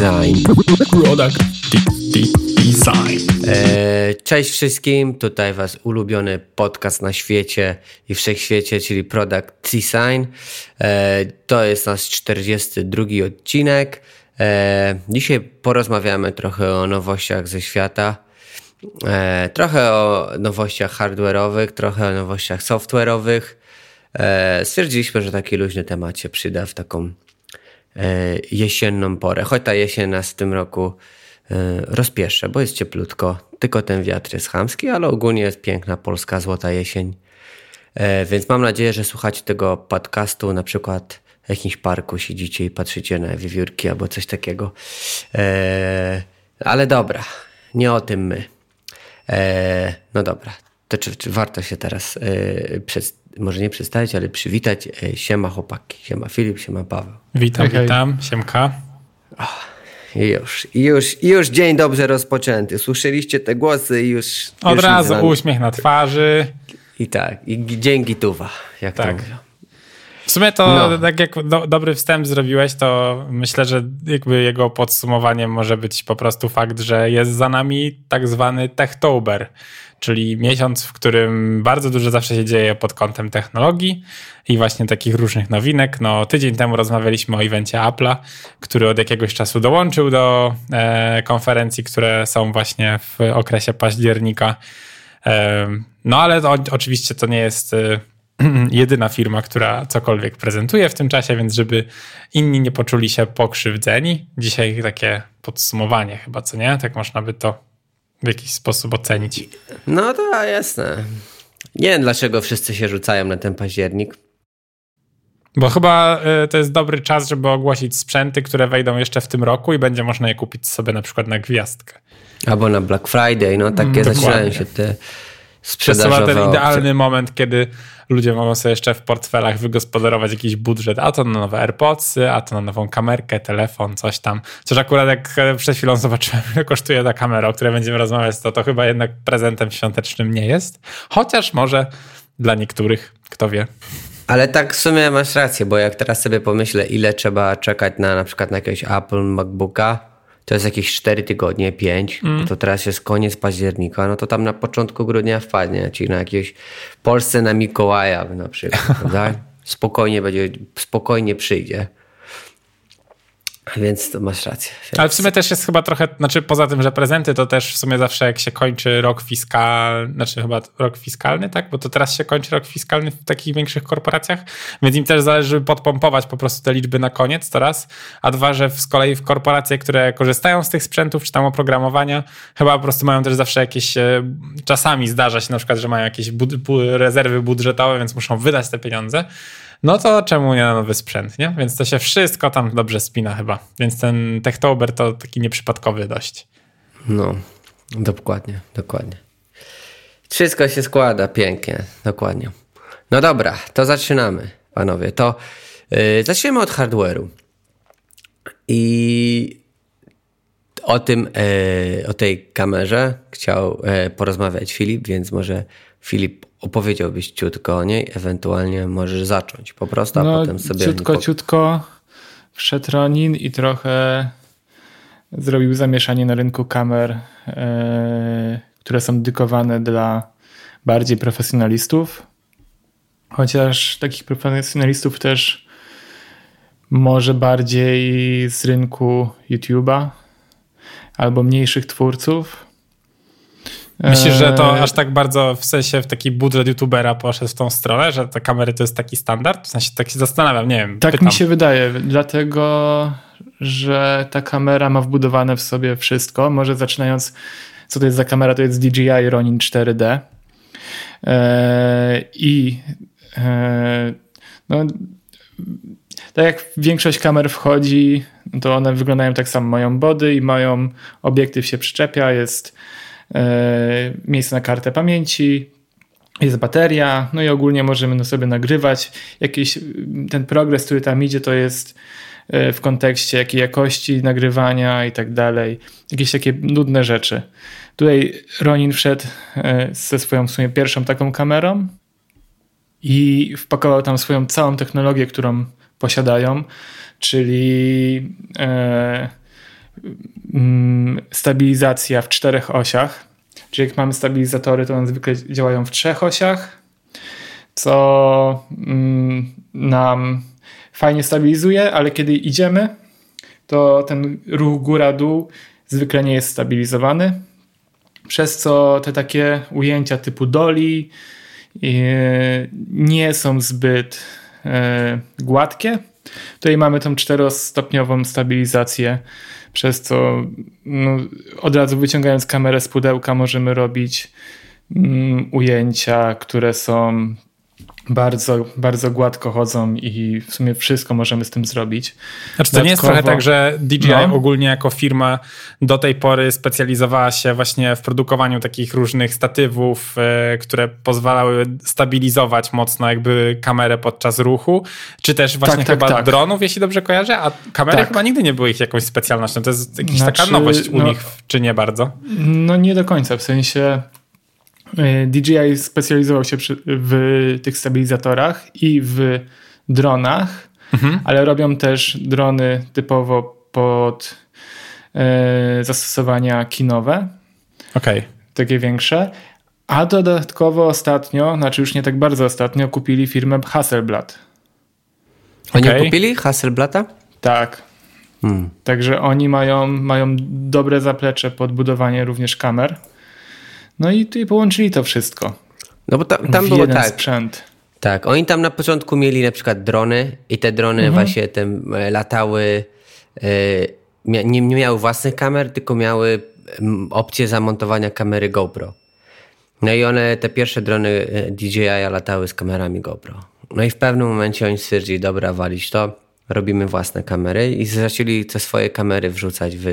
Design. Product Design. E, cześć wszystkim, tutaj was ulubiony podcast na świecie i wszechświecie, czyli Product Design. E, to jest nasz 42 odcinek. E, dzisiaj porozmawiamy trochę o nowościach ze świata. Trochę o nowościach hardware'owych, trochę o nowościach software'owych. Stwierdziliśmy, że taki luźny temat się przyda w taką jesienną porę. Choć ta jesień nas w tym roku E, rozpieszę, bo jest cieplutko. Tylko ten wiatr jest chamski, ale ogólnie jest piękna polska złota jesień. E, więc mam nadzieję, że słuchacie tego podcastu na przykład w jakimś parku siedzicie i patrzycie na wiewiórki albo coś takiego. E, ale dobra, nie o tym my. No dobra, to czy, czy warto się teraz przed, może nie przedstawić, ale przywitać. Siema chłopaki, siema Filip, siema Paweł. Witam, hej, witam, siemka. Oh. Już, już, już dzień dobrze rozpoczęty. Słyszeliście te głosy i już. Od już razu uśmiech na twarzy. I tak, i dzięki tuwa, jak tak. to mówią. W sumie to, no. tak jak do, dobry wstęp zrobiłeś, to myślę, że jakby jego podsumowaniem może być po prostu fakt, że jest za nami tak zwany Techtober, czyli miesiąc, w którym bardzo dużo zawsze się dzieje pod kątem technologii i właśnie takich różnych nowinek. No, tydzień temu rozmawialiśmy o evencie Apple'a, który od jakiegoś czasu dołączył do e, konferencji, które są właśnie w okresie października. E, no ale to, oczywiście to nie jest e, jedyna firma, która cokolwiek prezentuje w tym czasie, więc żeby inni nie poczuli się pokrzywdzeni. Dzisiaj takie podsumowanie chyba, co nie? Tak można by to w jakiś sposób ocenić. No to jasne. Nie wiem, dlaczego wszyscy się rzucają na ten październik. Bo chyba y, to jest dobry czas, żeby ogłosić sprzęty, które wejdą jeszcze w tym roku i będzie można je kupić sobie na przykład na gwiazdkę. Albo na Black Friday, no takie mm, zaczynają się te sprzedażowe To ten idealny moment, kiedy ludzie mogą sobie jeszcze w portfelach wygospodarować jakiś budżet, a to na nowe AirPodsy, a to na nową kamerkę, telefon, coś tam. Chociaż akurat jak przed chwilą zobaczyłem, ile kosztuje ta kamera, o której będziemy rozmawiać, to to chyba jednak prezentem świątecznym nie jest. Chociaż może dla niektórych, kto wie. Ale tak w sumie masz rację, bo jak teraz sobie pomyślę, ile trzeba czekać na na przykład na jakiegoś Apple MacBooka, to jest jakieś 4 tygodnie, 5, mm. to teraz jest koniec października, no to tam na początku grudnia wpadnie, czyli na jakieś Polsce na Mikołaja na przykład, prawda? Spokojnie będzie, spokojnie przyjdzie. Więc to masz rację. Więc... Ale w sumie też jest chyba trochę, znaczy poza tym, że prezenty to też w sumie zawsze jak się kończy rok fiskalny, znaczy chyba rok fiskalny, tak? Bo to teraz się kończy rok fiskalny w takich większych korporacjach, więc im też zależy, żeby podpompować po prostu te liczby na koniec, to raz. A dwa, że z kolei w korporacje, które korzystają z tych sprzętów, czy tam oprogramowania, chyba po prostu mają też zawsze jakieś, e, czasami zdarza się na przykład, że mają jakieś bud rezerwy budżetowe, więc muszą wydać te pieniądze no to czemu nie na nowy sprzęt, nie? Więc to się wszystko tam dobrze spina chyba. Więc ten Techtober to taki nieprzypadkowy dość. No, dokładnie, dokładnie. Wszystko się składa pięknie, dokładnie. No dobra, to zaczynamy, panowie. To yy, zaczniemy od hardware'u. I o tym, yy, o tej kamerze chciał yy, porozmawiać Filip, więc może Filip opowiedziałbyś ciutko o niej, ewentualnie możesz zacząć po prostu, a no, potem sobie... Ciutko, po... ciutko wszedł Ronin i trochę zrobił zamieszanie na rynku kamer, e, które są dedykowane dla bardziej profesjonalistów. Chociaż takich profesjonalistów też może bardziej z rynku YouTube'a albo mniejszych twórców. Myślisz, że to eee. aż tak bardzo w sensie w taki budżet youtubera poszedł w tą stronę, że te kamery to jest taki standard? W sensie tak się zastanawiam, nie wiem. Tak pytam. mi się wydaje, dlatego że ta kamera ma wbudowane w sobie wszystko. Może zaczynając, co to jest za kamera? To jest DJI Ronin 4D. Eee, I eee, no, tak jak większość kamer wchodzi, to one wyglądają tak samo. Mają body i mają obiektyw się przyczepia, jest miejsce na kartę pamięci, jest bateria, no i ogólnie możemy sobie nagrywać. Jakiś ten progres, który tam idzie, to jest e, w kontekście jakiej jakości nagrywania i tak dalej. Jakieś takie nudne rzeczy. Tutaj Ronin wszedł e, ze swoją w sumie pierwszą taką kamerą i wpakował tam swoją całą technologię, którą posiadają, czyli stabilizacja w czterech osiach. Czyli jak mamy stabilizatory, to one zwykle działają w trzech osiach, co mm, nam fajnie stabilizuje, ale kiedy idziemy, to ten ruch góra-dół zwykle nie jest stabilizowany, przez co te takie ujęcia typu doli nie są zbyt e, gładkie. Tutaj mamy tą czterostopniową stabilizację, przez co no, od razu wyciągając kamerę z pudełka możemy robić mm, ujęcia, które są bardzo, bardzo gładko chodzą i w sumie wszystko możemy z tym zrobić. Znaczy, to nie jest trochę tak, że DJI no. ogólnie jako firma do tej pory specjalizowała się właśnie w produkowaniu takich różnych statywów, e, które pozwalały stabilizować mocno jakby kamerę podczas ruchu, czy też właśnie tak, tak chyba tak, tak. dronów, jeśli dobrze kojarzę, a kamery tak. chyba nigdy nie były ich jakąś specjalnością. To jest jakaś znaczy, taka nowość u no, nich, czy nie bardzo? No nie do końca, w sensie DJI specjalizował się przy, w tych stabilizatorach i w dronach, mhm. ale robią też drony typowo pod e, zastosowania kinowe. Okay. Takie większe. A dodatkowo ostatnio, znaczy już nie tak bardzo ostatnio, kupili firmę Hasselblad. Oni okay. kupili Hasselblata? Tak. Hmm. Także oni mają, mają dobre zaplecze pod budowanie również kamer. No i tutaj połączyli to wszystko. No bo tam, tam było tak. sprzęt. Tak, oni tam na początku mieli na przykład drony i te drony mhm. właśnie e, latały, e, nie, nie miały własnych kamer, tylko miały opcję zamontowania kamery GoPro. No i one, te pierwsze drony e, DJI latały z kamerami GoPro. No i w pewnym momencie oni stwierdzili, dobra, walić to, robimy własne kamery i zaczęli te swoje kamery wrzucać w,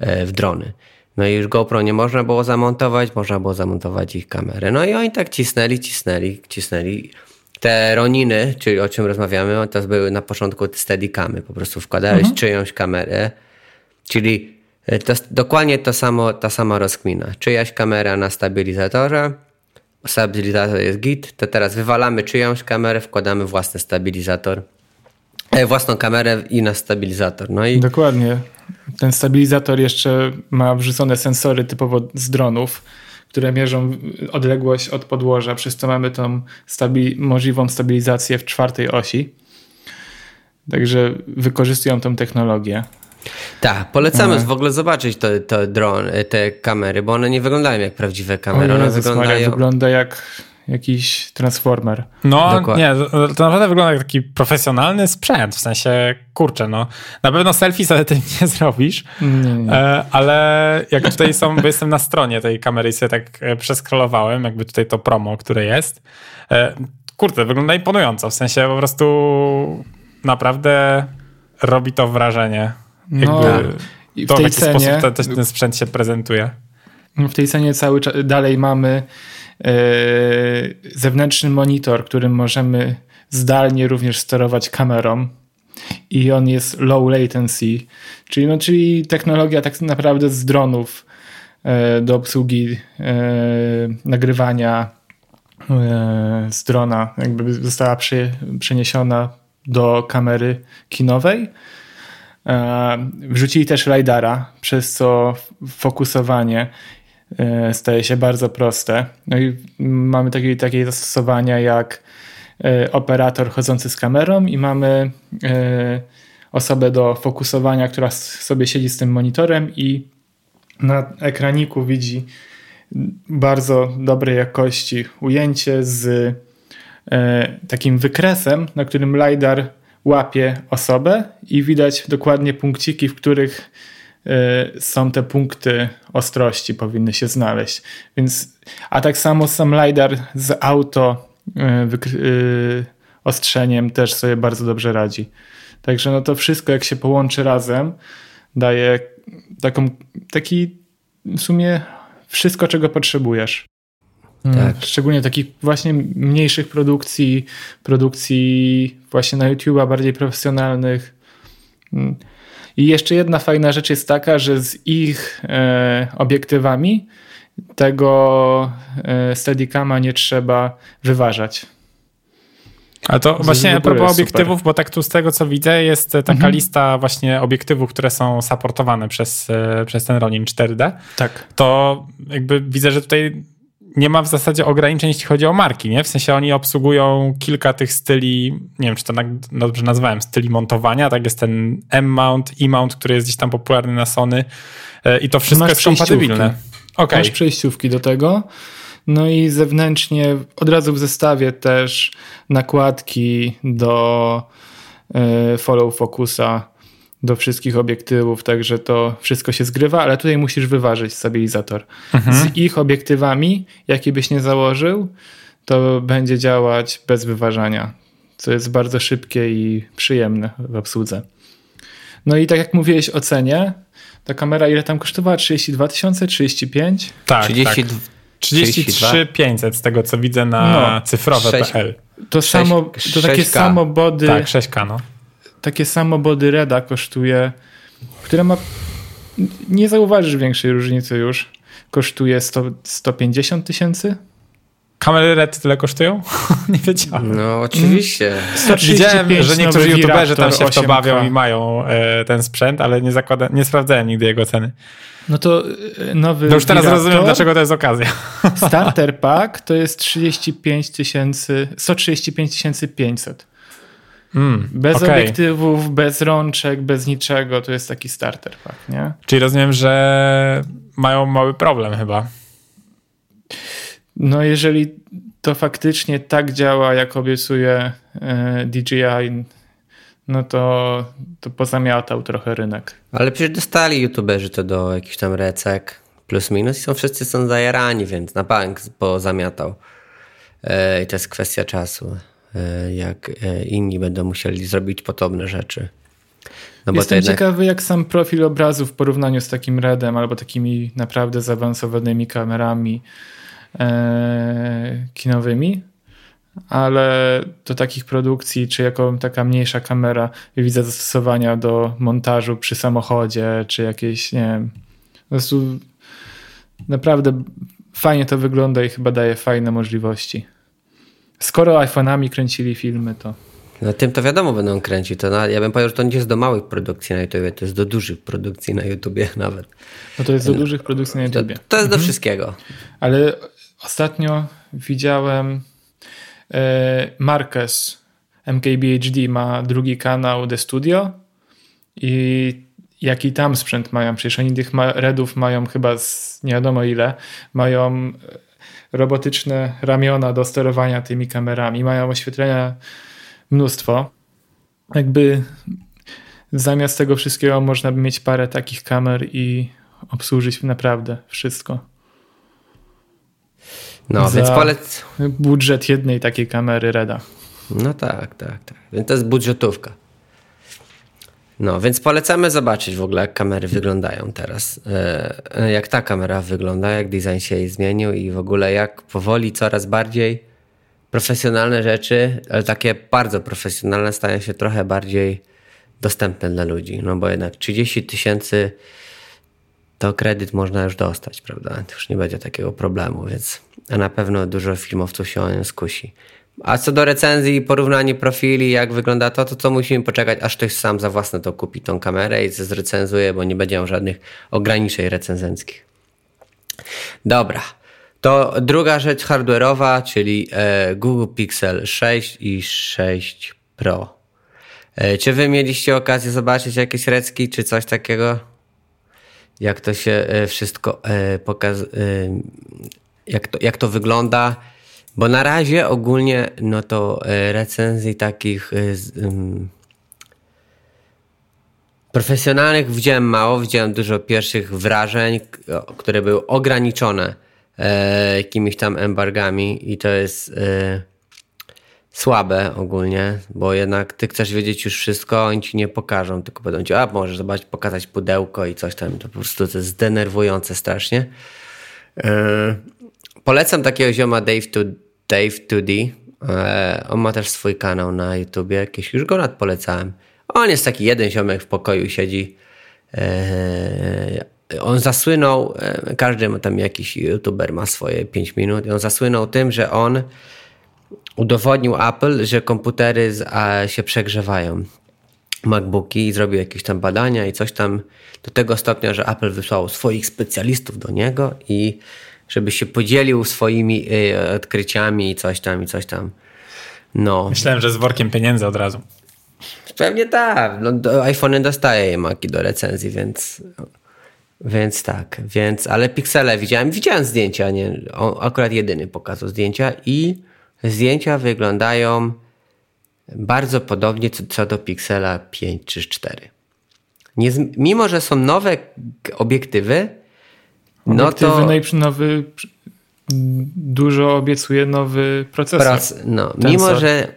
w drony. No i już GoPro nie można było zamontować, można było zamontować ich kamerę. No i oni tak cisnęli, cisnęli, cisnęli. Te Roniny, czyli o czym rozmawiamy, to były na początku te steadicamy. Po prostu wkładałeś mhm. czyjąś kamerę, czyli e, to dokładnie to samo, ta sama rozkmina. Czyjaś kamera na stabilizatorze, stabilizator jest git, to teraz wywalamy czyjąś kamerę, wkładamy własny stabilizator, własną kamerę i na stabilizator. No i Dokładnie. Ten stabilizator jeszcze ma wrzucone sensory typowo z dronów, które mierzą odległość od podłoża, przez co mamy tą stabi możliwą stabilizację w czwartej osi. Także wykorzystują tą technologię. Tak, polecamy w ogóle zobaczyć te, te drony, te kamery, bo one nie wyglądają jak prawdziwe kamery. One wyglądają... Maria, wygląda jak jakiś transformer. No Dokładnie. nie, to naprawdę wygląda jak taki profesjonalny sprzęt, w sensie, kurczę, no na pewno selfie sobie tym nie zrobisz, nie, nie. E, ale jak tutaj są, bo jestem na stronie tej kamery i sobie tak e, przeskrolowałem, jakby tutaj to promo, które jest, e, kurde, wygląda imponująco, w sensie po prostu naprawdę robi to wrażenie. No, jakby to w, w jaki cenie, sposób ten, ten sprzęt się prezentuje. W tej cenie cały czas dalej mamy E, zewnętrzny monitor, którym możemy zdalnie również sterować kamerą i on jest low latency, czyli, no, czyli technologia tak naprawdę z dronów e, do obsługi e, nagrywania z drona jakby została przeniesiona do kamery kinowej. Wrzucili też LiDARa, przez co fokusowanie staje się bardzo proste. No i mamy takie, takie zastosowania jak e, operator chodzący z kamerą i mamy e, osobę do fokusowania, która sobie siedzi z tym monitorem i na ekraniku widzi bardzo dobrej jakości ujęcie z takim wykresem, na którym LiDAR łapie osobę i widać dokładnie punkciki, w których są te punkty ostrości, powinny się znaleźć. Więc, a tak samo sam LiDAR z auto y, y, ostrzeniem też sobie bardzo dobrze radzi. Także no to wszystko jak się połączy razem daje taką, taki w sumie wszystko czego potrzebujesz. Tak. Szczególnie takich właśnie mniejszych produkcji, produkcji właśnie na YouTube'a bardziej profesjonalnych. I jeszcze jedna fajna rzecz jest taka, że z ich e, obiektywami tego e, Steadicama nie trzeba wyważać. A to właśnie a propos obiektywów, super. bo tak tu z tego co widzę jest taka mhm. lista właśnie obiektywów, które są supportowane przez, e, przez ten Ronin 4D. Tak. To jakby widzę, że tutaj nie ma w zasadzie ograniczeń, jeśli chodzi o marki, nie? W sensie oni obsługują kilka tych styli, nie wiem, czy to dobrze nazwałem, styli montowania, tak jest ten M-mount, E-mount, który jest gdzieś tam popularny na Sony e, i to wszystko jest kompatybilne. Okay. Masz przejściówki do tego. No i zewnętrznie od razu w zestawie też nakładki do y, follow focusa do wszystkich obiektywów, także to wszystko się zgrywa, ale tutaj musisz wyważyć stabilizator. Mhm. Z ich obiektywami, jaki byś nie założył, to będzie działać bez wyważania, co jest bardzo szybkie i przyjemne w obsłudze. No i tak jak mówiłeś o cenie, ta kamera ile tam kosztowała? 32 tysiące? 35? Tak, 30, tak. 33 500 z tego co widzę na no, cyfrowe.pl. To, samo, to takie samo body. Tak, 6K, no. Takie samo body Reda kosztuje, które ma. Nie zauważysz większej różnicy już. Kosztuje 100, 150 tysięcy. Kamery RED tyle kosztują? nie wiedziałem. No oczywiście. Widziałem, że niektórzy youtuberzy tam się w to bawią i mają e, ten sprzęt, ale nie, zakłada, nie sprawdzałem nigdy jego ceny. No to e, nowy. No już teraz Virator, rozumiem, dlaczego to jest okazja. Starter pack to jest 35 tysięcy, 135 500. Mm, bez okay. obiektywów, bez rączek, bez niczego. To jest taki starter pack, nie? Czyli rozumiem, że mają mały problem chyba. No jeżeli to faktycznie tak działa, jak obiecuje e, DJI, no to, to pozamiatał trochę rynek. Ale przecież dostali youtuberzy to do jakichś tam recek plus minus i są wszyscy są zajarani, więc na bank pozamiatał. E, I to jest kwestia czasu, jak inni będą musieli zrobić podobne rzeczy. No Jestem jednak... ciekawy, jak sam profil obrazu w porównaniu z takim Redem albo takimi naprawdę zaawansowanymi kamerami e, kinowymi, ale do takich produkcji, czy jako taka mniejsza kamera, widzę zastosowania do montażu przy samochodzie, czy jakieś, nie wiem, po prostu naprawdę fajnie to wygląda i chyba daje fajne możliwości. Skoro iPhone'ami kręcili filmy, to. No tym to wiadomo będą kręcić. To na, ja bym powiedział, że to nie jest do małych produkcji na YouTube, to jest do dużych produkcji na YouTubie nawet. No to jest do no. dużych produkcji na YouTube. To, to jest mhm. do wszystkiego. Ale Ostatnio widziałem e, Marquez MKBHD ma drugi kanał The Studio i jaki tam sprzęt mają? Przecież oni tych redów mają chyba z nie wiadomo ile. Mają robotyczne ramiona do sterowania tymi kamerami, mają oświetlenia mnóstwo. Jakby zamiast tego wszystkiego można by mieć parę takich kamer i obsłużyć naprawdę wszystko. No, więc polec... budżet jednej takiej kamery Reda. No tak, tak, tak. Więc to jest budżetówka. No, więc polecamy zobaczyć w ogóle, jak kamery wyglądają teraz. E, jak ta kamera wygląda, jak design się jej zmienił i w ogóle jak powoli coraz bardziej profesjonalne rzeczy, ale takie bardzo profesjonalne stają się trochę bardziej dostępne dla ludzi. No bo jednak 30 tysięcy to kredyt można już dostać, prawda? To już nie będzie takiego problemu, więc na pewno dużo filmowców się o nią skusi. A co do recenzji i porównania profili, jak wygląda to, to, to musimy poczekać, aż ktoś sam za własne to kupi tą kamerę i zrecenzuje, bo nie będzie miał żadnych ograniczeń recenzenckich. Dobra. To druga rzecz hardware'owa, czyli e, Google Pixel 6 i 6 Pro. E, czy wy mieliście okazję zobaczyć jakieś recki, czy coś takiego? Jak to się e, wszystko pokazuje? jak to, jak to wygląda. Bo na razie ogólnie no to e, recenzji takich um, profesjonalnych widziałem mało, widziałem dużo pierwszych wrażeń, które były ograniczone e, jakimiś tam embargami i to jest e, słabe ogólnie, bo jednak ty chcesz wiedzieć już wszystko, oni ci nie pokażą, tylko będą ci, a możesz zobaczyć, pokazać pudełko i coś tam, to po prostu to jest denerwujące strasznie. E, Polecam takiego zioma Dave, to, Dave 2D. E, on ma też swój kanał na YouTubie. Jakieś już go nad polecałem. On jest taki jeden ziomek w pokoju siedzi. E, on zasłynął, e, każdy tam jakiś youtuber ma swoje 5 minut. On zasłynął tym, że on udowodnił Apple, że komputery się przegrzewają. MacBooki i zrobił jakieś tam badania i coś tam do tego stopnia, że Apple wysłał swoich specjalistów do niego i żeby się podzielił swoimi y, odkryciami i coś tam i coś tam. No. Myślałem, że z workiem pieniędzy od razu. Pewnie tak. No, do, iPhone dostaje je Maki do recenzji, więc więc tak, więc, ale piksele widziałem, widziałem zdjęcia, nie, on akurat jedyny pokazał zdjęcia i zdjęcia wyglądają bardzo podobnie co, co do Pixela 5 czy 4. Nie, mimo, że są nowe obiektywy, no to... No nowy, dużo obiecuje nowy procesor. Proc, no, mimo, że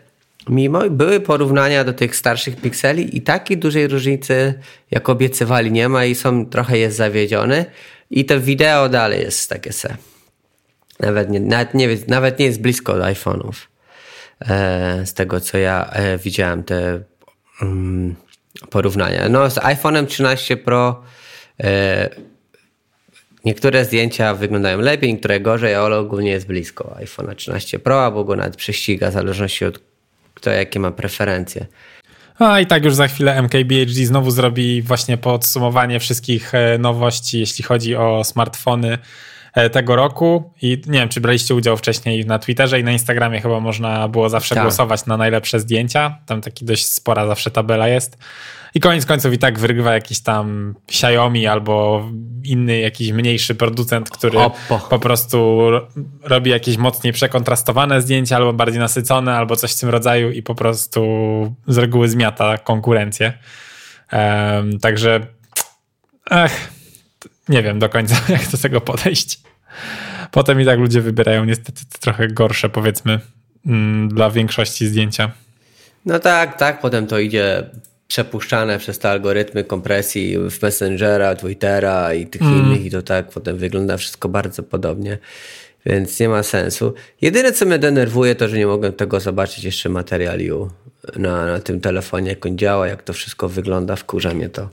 mimo były porównania do tych starszych pikseli i takiej dużej różnicy, jak obiecywali, nie ma i są trochę jest zawiedziony. I to wideo dalej jest takie se. Nawet nie, nawet nie, nawet nie jest blisko od iPhone'ów. E, z tego, co ja e, widziałem, te mm, porównania. No, z iPhone'em 13 Pro e, niektóre zdjęcia wyglądają lepiej, niektóre gorzej, ale ogólnie jest blisko iPhone'a 13 Pro, albo go nawet prześciga, w zależności od kto jakie ma preferencje. A i tak już za chwilę MKBHD znowu zrobi właśnie podsumowanie wszystkich e, nowości, jeśli chodzi o smartfony e, tego roku i nie wiem, czy braliście udział wcześniej na Twitterze i na Instagramie chyba można było zawsze tak. głosować na najlepsze zdjęcia. Tam taki dość spora zawsze tabela jest. I koniec końców i tak wygrywa jakiś tam Xiaomi albo inny jakiś mniejszy producent, który Oppo. po prostu robi jakieś mocniej przekontrastowane zdjęcia albo bardziej nasycone albo coś w tym rodzaju i po prostu z reguły zmiata konkurencję. Um, także ech, nie wiem do końca jak do tego podejść. Potem i tak ludzie wybierają niestety trochę gorsze powiedzmy mm, dla większości zdjęcia. No tak, tak, potem to idzie przepuszczane przez te algorytmy kompresji w Messengera, Twittera i tych mm. innych i to tak potem wygląda wszystko bardzo podobnie. Więc nie ma sensu. Jedyne, co mnie denerwuje, to, że nie mogę tego zobaczyć jeszcze materiału na, na tym telefonie, jak on działa, jak to wszystko wygląda. Wkurza mnie to,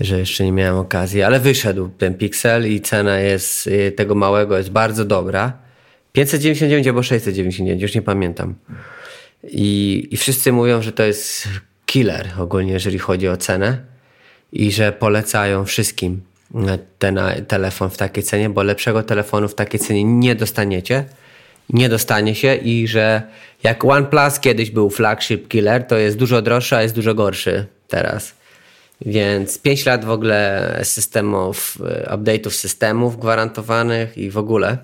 że jeszcze nie miałem okazji. Ale wyszedł ten Pixel i cena jest y, tego małego jest bardzo dobra. 599 albo 699, już nie pamiętam. I, I wszyscy mówią, że to jest killer ogólnie, jeżeli chodzi o cenę i że polecają wszystkim ten telefon w takiej cenie, bo lepszego telefonu w takiej cenie nie dostaniecie. Nie dostanie się i że jak OnePlus kiedyś był flagship killer, to jest dużo droższy, a jest dużo gorszy teraz. Więc 5 lat w ogóle systemów, update'ów systemów gwarantowanych i w ogóle.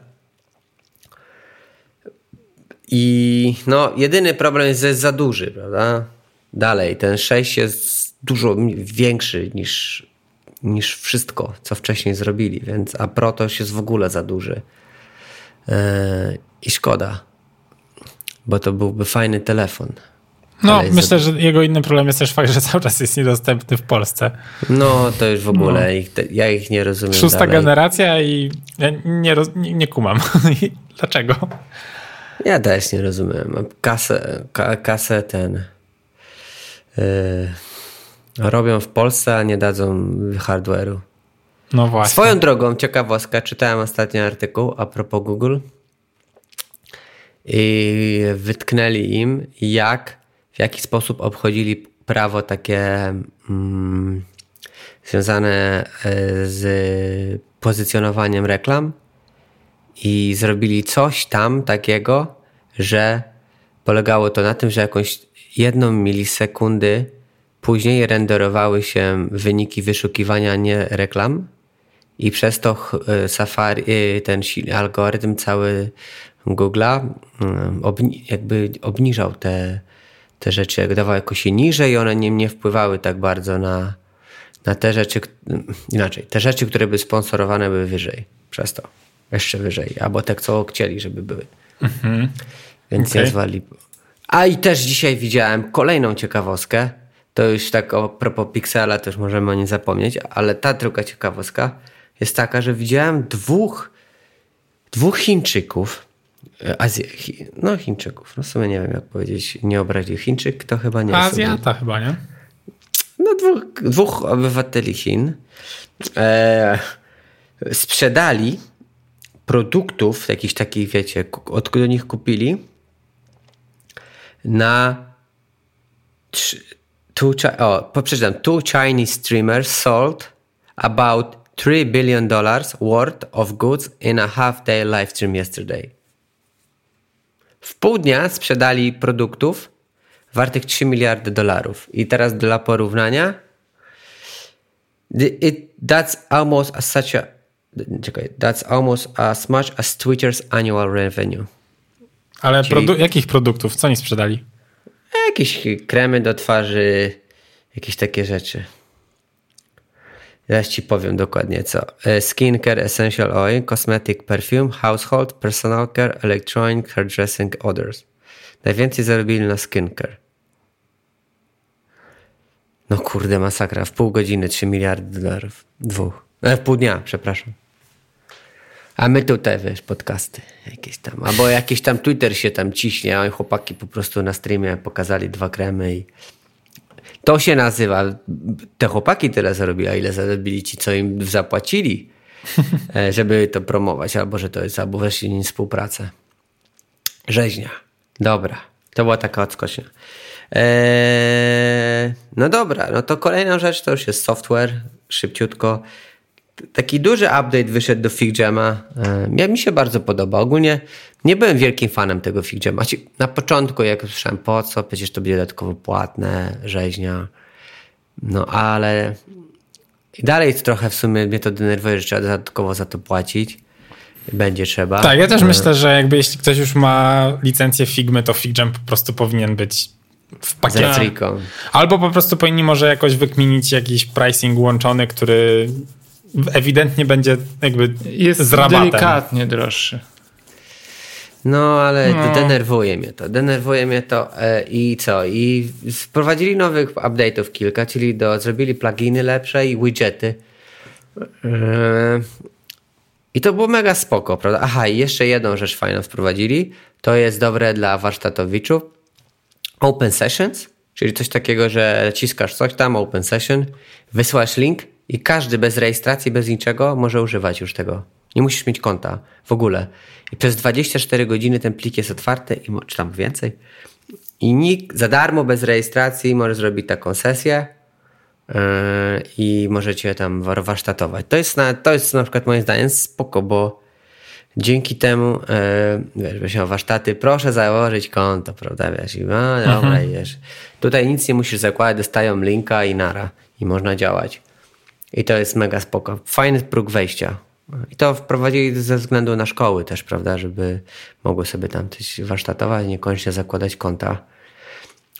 I no, jedyny problem jest, że jest za duży, prawda? Dalej. Ten 6 jest dużo większy niż, niż wszystko, co wcześniej zrobili, więc a Protoś jest w ogóle za duży. Yy, I szkoda, bo to byłby fajny telefon. No, myślę, że jego innym problemem jest też fakt, że cały czas jest niedostępny w Polsce. No, to już w ogóle, no. ich, ja ich nie rozumiem. Szósta dalej. generacja i ja nie, roz, nie, nie kumam. Dlaczego? Ja też nie rozumiem. Kasę, kasę ten robią w Polsce, a nie dadzą hardware'u. No właśnie. Swoją drogą, ciekawostka, czytałem ostatni artykuł a propos Google i wytknęli im, jak, w jaki sposób obchodzili prawo takie mm, związane e, z pozycjonowaniem reklam i zrobili coś tam takiego, że polegało to na tym, że jakąś jedną milisekundy później renderowały się wyniki wyszukiwania, nie reklam. I przez to e, Safari, e, ten algorytm cały Google'a mm, obni jakby obniżał te, te rzeczy, jak dawał jakoś je niżej i one nie, nie wpływały tak bardzo na, na te rzeczy, inaczej, te rzeczy, które by sponsorowane były wyżej przez to, jeszcze wyżej, albo te, co chcieli, żeby były. Mhm. Więc okay. nie zwali a i też dzisiaj widziałem kolejną ciekawostkę. To już tak o propos Pixela też możemy o nim zapomnieć, ale ta druga ciekawostka jest taka, że widziałem dwóch, dwóch Chińczyków, e, Azji, no Chińczyków, no w sumie nie wiem jak powiedzieć, nie obrazić. Chińczyk to chyba nie Azjata chyba, nie? No dwóch, dwóch obywateli Chin e, sprzedali produktów, jakichś takich, wiecie, od do nich kupili na two, o, przeczytam, two Chinese streamers sold about 3 billion dollars worth of goods in a half day live stream yesterday. W pół dnia sprzedali produktów wartych 3 miliardy dolarów. I teraz dla porównania it, that's almost as such a czekaj, that's almost as much as Twitter's annual revenue. Ale Czyli... produ jakich produktów? Co oni sprzedali? Jakieś kremy do twarzy, jakieś takie rzeczy. Zaraz ci powiem dokładnie co. E, skincare, essential oil, cosmetic perfume, household, personal care, electronic, hairdressing, others. Najwięcej zarobili na skincare. No kurde, masakra. W pół godziny 3 miliardy dolarów. Dwóch. E, w pół dnia, przepraszam. A my tutaj, wiesz, podcasty jakieś tam. Albo jakiś tam Twitter się tam ciśnie, a chłopaki po prostu na streamie pokazali dwa kremy i to się nazywa, te chłopaki tyle zarobili, a ile zarobili ci, co im zapłacili, e, żeby to promować, albo że to jest, albo weszli współpracę. Rzeźnia. Dobra. To była taka odskocznia. Eee, no dobra, no to kolejna rzecz to już jest software, szybciutko. Taki duży update wyszedł do FigJama. Eee, mi się bardzo podoba. Ogólnie nie byłem wielkim fanem tego FigJama. Na początku, jak słyszałem po co, przecież to będzie dodatkowo płatne, rzeźnia. No ale i dalej trochę w sumie mnie to denerwuje, że trzeba dodatkowo za to płacić. Będzie trzeba. Tak, ja też eee. myślę, że jakby jeśli ktoś już ma licencję Figmy, to FigJam po prostu powinien być w pakiecie. Albo po prostu powinni może jakoś wykminić jakiś pricing łączony, który ewidentnie będzie jakby jest z rabatem. delikatnie droższy. No, ale no. denerwuje mnie to. Denerwuje mnie to e, i co? I wprowadzili nowych update'ów kilka, czyli do, zrobili pluginy lepsze i widgety. E, I to było mega spoko, prawda? Aha, i jeszcze jedną rzecz fajną wprowadzili. To jest dobre dla warsztatowiczów Open Sessions, czyli coś takiego, że ciskasz coś tam, Open Session, wysyłasz link i każdy bez rejestracji, bez niczego może używać już tego. Nie musisz mieć konta w ogóle. I przez 24 godziny ten plik jest otwarty, czy tam więcej. I nikt za darmo, bez rejestracji może zrobić taką sesję yy, i możecie tam warsztatować. To jest, na, to jest na przykład moim zdaniem spoko, bo dzięki temu, e, wiesz, wiesz, warsztaty, proszę założyć konto, prawda, wiesz, i no, dobra, mhm. wiesz. Tutaj nic nie musisz zakładać, dostają linka i nara i można działać. I to jest mega spoko. Fajny próg wejścia. I to wprowadzili ze względu na szkoły też, prawda, żeby mogły sobie tam coś warsztatować, niekoniecznie zakładać konta.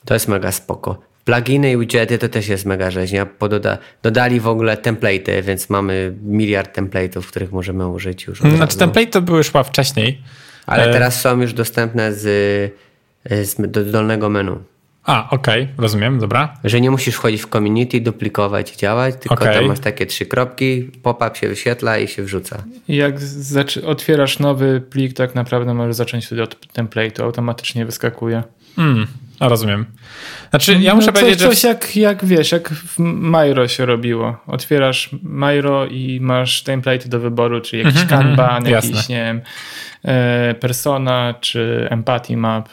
To jest mega spoko. Pluginy i widgety to też jest mega rzeźnia. Pododa, dodali w ogóle template'y, więc mamy miliard template'ów, których możemy użyć już. Znaczy template to były już wcześniej. Ale e... teraz są już dostępne z, z do dolnego menu. A, okej, okay, rozumiem, dobra. Że nie musisz wchodzić w community, duplikować i działać, tylko okay. tam masz takie trzy kropki, pop-up się wyświetla i się wrzuca. Jak otwierasz nowy plik, tak naprawdę możesz zacząć wtedy od template'u, automatycznie wyskakuje. Mm, a rozumiem. Znaczy, ja muszę no, coś, powiedzieć, że... Coś jak, jak wiesz, jak w Miro się robiło. Otwierasz Miro i masz template do wyboru, czyli jakiś mm -hmm, Kanban, mm, jakiś, jasne. nie wiem, e, Persona czy Empathy Map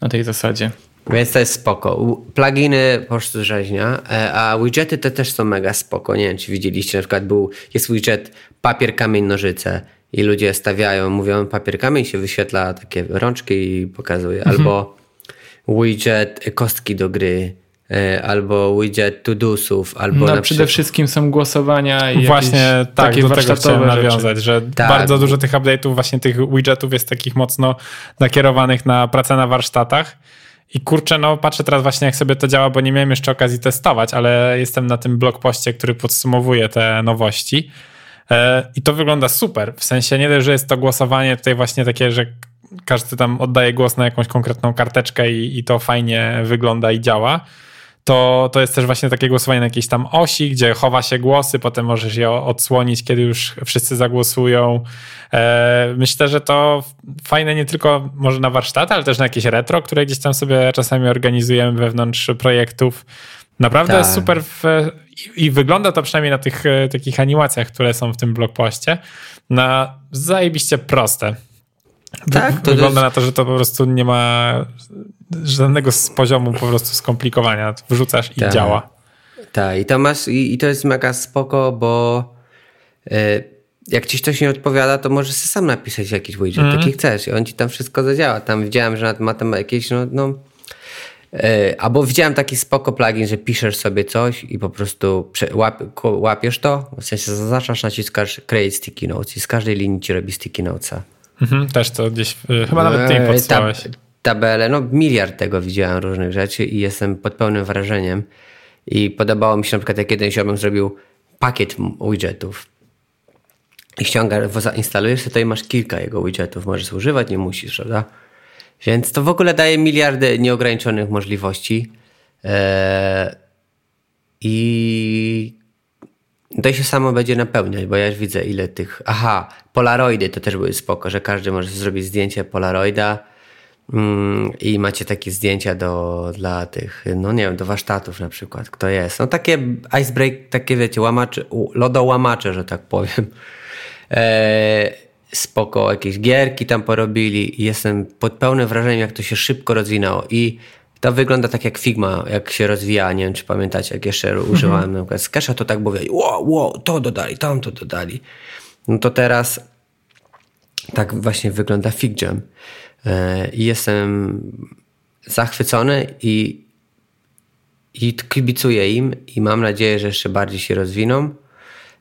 na tej zasadzie. Więc to jest spoko. Pluginy po prostu rzeźnia, e, a widgety to też są mega spoko. Nie wiem, czy widzieliście, na przykład był, jest widget papier, kamień, nożyce i ludzie stawiają, mówią papier, kamień, się wyświetla takie rączki i pokazuje. Mhm. Albo widget kostki do gry, e, albo widget to-dosów, albo no, przede wszystkim są głosowania i Właśnie tak, takie do tego chciałem nawiązać, że tak. bardzo dużo tych update'ów, właśnie tych widgetów jest takich mocno nakierowanych na pracę na warsztatach i kurczę, no patrzę teraz właśnie jak sobie to działa, bo nie miałem jeszcze okazji testować, ale jestem na tym blogpoście, który podsumowuje te nowości. E, I to wygląda super. W sensie nie dość, że jest to głosowanie tutaj właśnie takie, że każdy tam oddaje głos na jakąś konkretną karteczkę i, i to fajnie wygląda i działa to, to jest też właśnie takie głosowanie na jakiejś tam osi, gdzie chowa się głosy, potem możesz je odsłonić, kiedy już wszyscy zagłosują. E, myślę, że to fajne nie tylko może na warsztaty, ale też na jakieś retro, które gdzieś tam sobie czasami organizujemy wewnątrz projektów. Naprawdę tak. super w, i, i, wygląda to przynajmniej na tych takich animacjach, które są w tym blogpoście, na zajebiście proste. Tak, to wygląda jest... na to, że to po prostu nie ma żadnego z poziomu po prostu skomplikowania. Wrzucasz i tak. działa. Tak, i to masz, i, i, to jest mega spoko, bo y, jak ci coś nie odpowiada, to możesz sam napisać jakiś widget, mm. taki chcesz i on ci tam wszystko zadziała. Tam widziałem, że ma tam jakieś, no, no y, albo widziałem taki spoko plugin, że piszesz sobie coś i po prostu łap, łapiesz to, w sensie zaznaczasz, naciskasz create sticky notes i z każdej linii ci robi sticky notesa. Mhm, też to gdzieś, y, chyba nawet ty mi podstałeś. Tab tabele, no miliard tego widziałem różnych rzeczy i jestem pod pełnym wrażeniem. I podobało mi się na przykład, jak jeden ziomem zrobił pakiet widgetów. I ściągasz, zainstalujesz sobie to i masz kilka jego widgetów. Możesz używać, nie musisz, prawda? Więc to w ogóle daje miliardy nieograniczonych możliwości. Eee, I to się samo będzie napełniać, bo ja już widzę ile tych... Aha, polaroidy to też były spoko, że każdy może zrobić zdjęcie polaroida mm, i macie takie zdjęcia do, dla tych, no nie wiem, do warsztatów na przykład, kto jest. No takie icebreak, takie wiecie, łamacze, lodołamacze, że tak powiem. Eee, spoko, jakieś gierki tam porobili i jestem pod pełnym wrażeniem, jak to się szybko rozwinęło i to wygląda tak jak Figma, jak się rozwija. Nie wiem, czy pamiętacie, jak jeszcze mhm. używałem na przykład Sketcha, to tak mówię, wow, wow, to dodali, tam to dodali. No to teraz tak właśnie wygląda FigJam. E, I jestem zachwycony i, i kibicuję im i mam nadzieję, że jeszcze bardziej się rozwiną.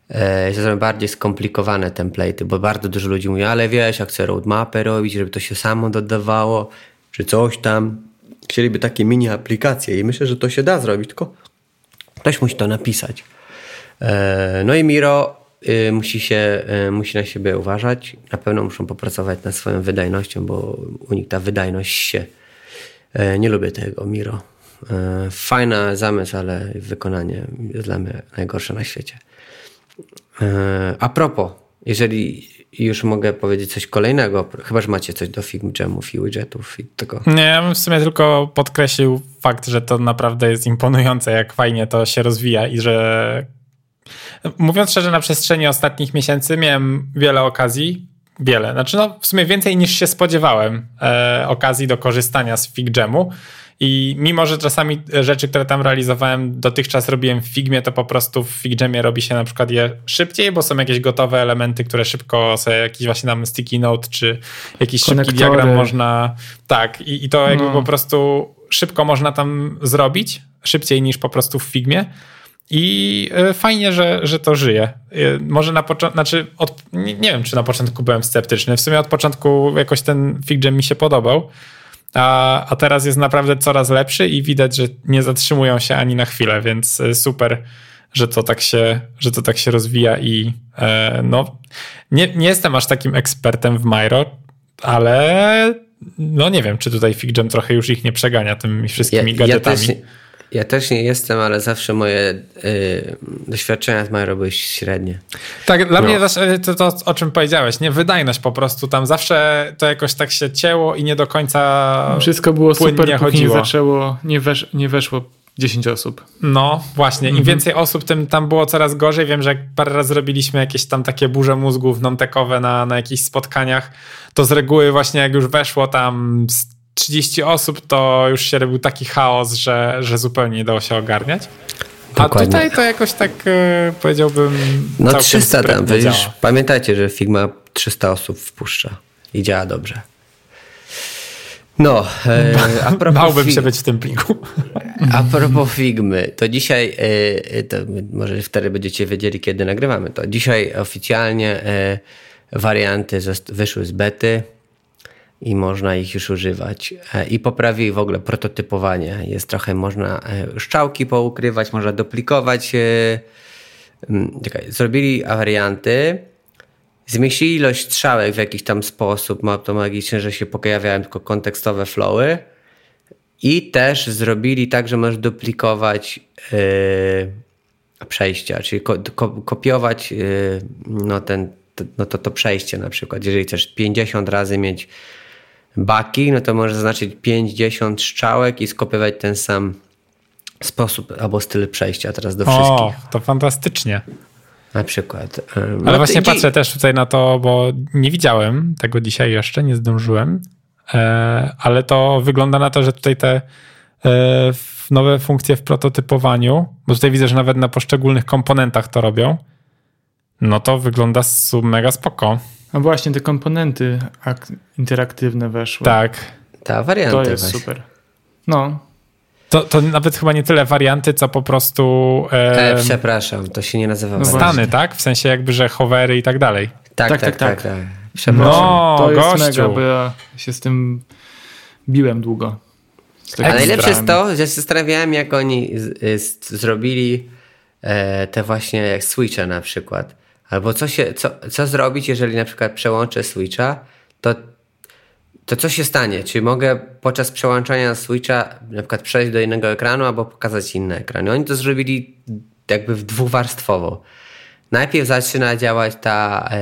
E, zrobią bardziej skomplikowane template'y, bo bardzo dużo ludzi mówi, ale wiesz, jak chcę roadmapę robić, żeby to się samo dodawało, czy coś tam chcieliby takie mini aplikacje i myślę, że to się da zrobić, tylko ktoś musi to napisać. E, no i Miro y, musi, się, y, musi na siebie uważać. Na pewno muszą popracować nad swoją wydajnością, bo u nich ta wydajność się. E, nie lubię tego Miro. E, fajna zamysł, ale wykonanie jest dla mnie najgorsze na świecie. A propos, jeżeli już mogę powiedzieć coś kolejnego, chyba że macie coś do Figma Jamów i widgetów i tego. Nie, ja bym w sumie tylko podkreślił fakt, że to naprawdę jest imponujące, jak fajnie to się rozwija i że mówiąc szczerze, na przestrzeni ostatnich miesięcy miałem wiele okazji, wiele, znaczy no w sumie więcej niż się spodziewałem e, okazji do korzystania z FigJamu. I mimo, że czasami rzeczy, które tam realizowałem, dotychczas robiłem w Figmie, to po prostu w FigJamie robi się na przykład je szybciej, bo są jakieś gotowe elementy, które szybko sobie jakiś właśnie tam sticky note, czy jakiś Konektory. szybki diagram można. Tak, i, i to jakby no. po prostu szybko można tam zrobić, szybciej niż po prostu w Figmie. I e, fajnie, że, że to żyje. E, może na początku, znaczy, od, nie, nie, wiem, czy na początku byłem sceptyczny. W sumie od początku jakoś ten FigJam mi się podobał a, a teraz jest naprawdę coraz lepszy i widać, że nie zatrzymują się ani na chwilę, więc e, super, że to tak się, że to tak się rozwija i e, no, nie, nie jestem aż takim ekspertem w Myro, ale no nie wiem, czy tutaj FigJam trochę już ich nie przegania tymi wszystkimi ja, gadżetami. Ja też, ja też nie jestem, ale zawsze moje y, doświadczenia z Myro były średnie. Tak, dla no. mnie też y, to, to, o czym powiedziałeś, nie? Wydajność po prostu. Tam zawsze to jakoś tak się cięło i nie do końca Wszystko było super, chodziło. nie zaczęło, nie, wesz, nie weszło 10 osób. No właśnie, im mhm. więcej osób, tym tam było coraz gorzej. Wiem, że jak parę razy zrobiliśmy jakieś tam takie burze mózgów non-techowe na, na jakichś spotkaniach, to z reguły właśnie jak już weszło tam 30 osób, to już się robił taki chaos, że, że zupełnie nie dało się ogarniać. Dokładnie. A tutaj to jakoś tak e, powiedziałbym. No 300 tam, wiesz, pamiętajcie, że Figma 300 osób wpuszcza i działa dobrze. No, e, a propos Bałbym się być w tym pliku. A propos Figmy, to dzisiaj, e, to może wtedy będziecie wiedzieli, kiedy nagrywamy to. Dzisiaj oficjalnie e, warianty wyszły z bety i można ich już używać. E, I poprawi w ogóle prototypowanie. Jest trochę, można e, szczałki poukrywać, można duplikować. E, czekaj, zrobili warianty, zmieścili ilość strzałek w jakiś tam sposób, ma to magicznie, że się pojawiają tylko kontekstowe flowy i też zrobili tak, że możesz duplikować yy, przejścia, czyli ko ko kopiować yy, no ten, no to, to przejście na przykład. Jeżeli chcesz 50 razy mieć baki, no to możesz zaznaczyć 50 strzałek i skopiować ten sam sposób albo styl przejścia teraz do wszystkich. O, to fantastycznie. Na przykład. Ale no właśnie patrzę też tutaj na to, bo nie widziałem tego dzisiaj jeszcze, nie zdążyłem, e, ale to wygląda na to, że tutaj te e, nowe funkcje w prototypowaniu, bo tutaj widzę, że nawet na poszczególnych komponentach to robią, no to wygląda mega spoko. No właśnie, te komponenty interaktywne weszły. Tak. Ta warianta. To jest właśnie. super. No. To, to nawet chyba nie tyle warianty, co po prostu. E, e, przepraszam, to się nie nazywa no Stany, tak? W sensie jakby, że hovery i tak dalej. Tak, tak, tak. tak, tak. tak. Przepraszam. No, to jest gościu. mega, bo ja się z tym biłem długo. A najlepsze jest to, że się zastanawiałem, jak oni z, z, zrobili e, te właśnie jak switche na przykład. Albo co, się, co, co zrobić, jeżeli na przykład przełączę switcha, to to co się stanie? Czy mogę podczas przełączania switcha na przykład przejść do innego ekranu albo pokazać inny ekran? I oni to zrobili jakby dwuwarstwowo. Najpierw zaczyna działać ta e,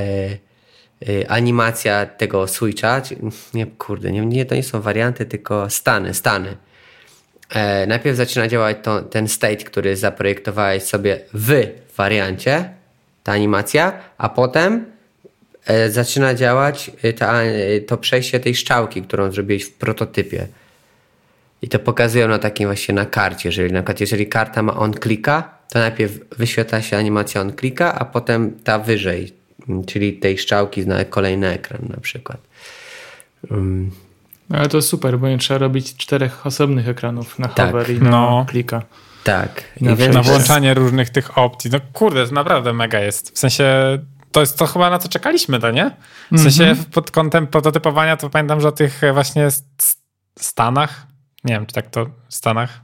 e, animacja tego switcha. Nie, kurde, nie, nie, to nie są warianty, tylko stany, stany. E, najpierw zaczyna działać to, ten state, który zaprojektowałeś sobie w wariancie, ta animacja, a potem E, zaczyna działać e, ta, e, to przejście tej szczałki, którą zrobiłeś w prototypie. I to pokazują na takim właśnie na karcie. Jeżeli na przykład jeżeli karta ma on klika, to najpierw wyświetla się animacja on klika, a potem ta wyżej, czyli tej szczałki na kolejny ekran na przykład. Um. Ale to super, bo nie trzeba robić czterech osobnych ekranów na tak. hover i na no. klika. Tak. I na, na włączanie różnych tych opcji. No kurde, to naprawdę mega jest. W sensie to jest to chyba na co czekaliśmy, to nie? W sensie mm -hmm. pod kątem prototypowania to pamiętam, że o tych właśnie Stanach, nie wiem czy tak to Stanach,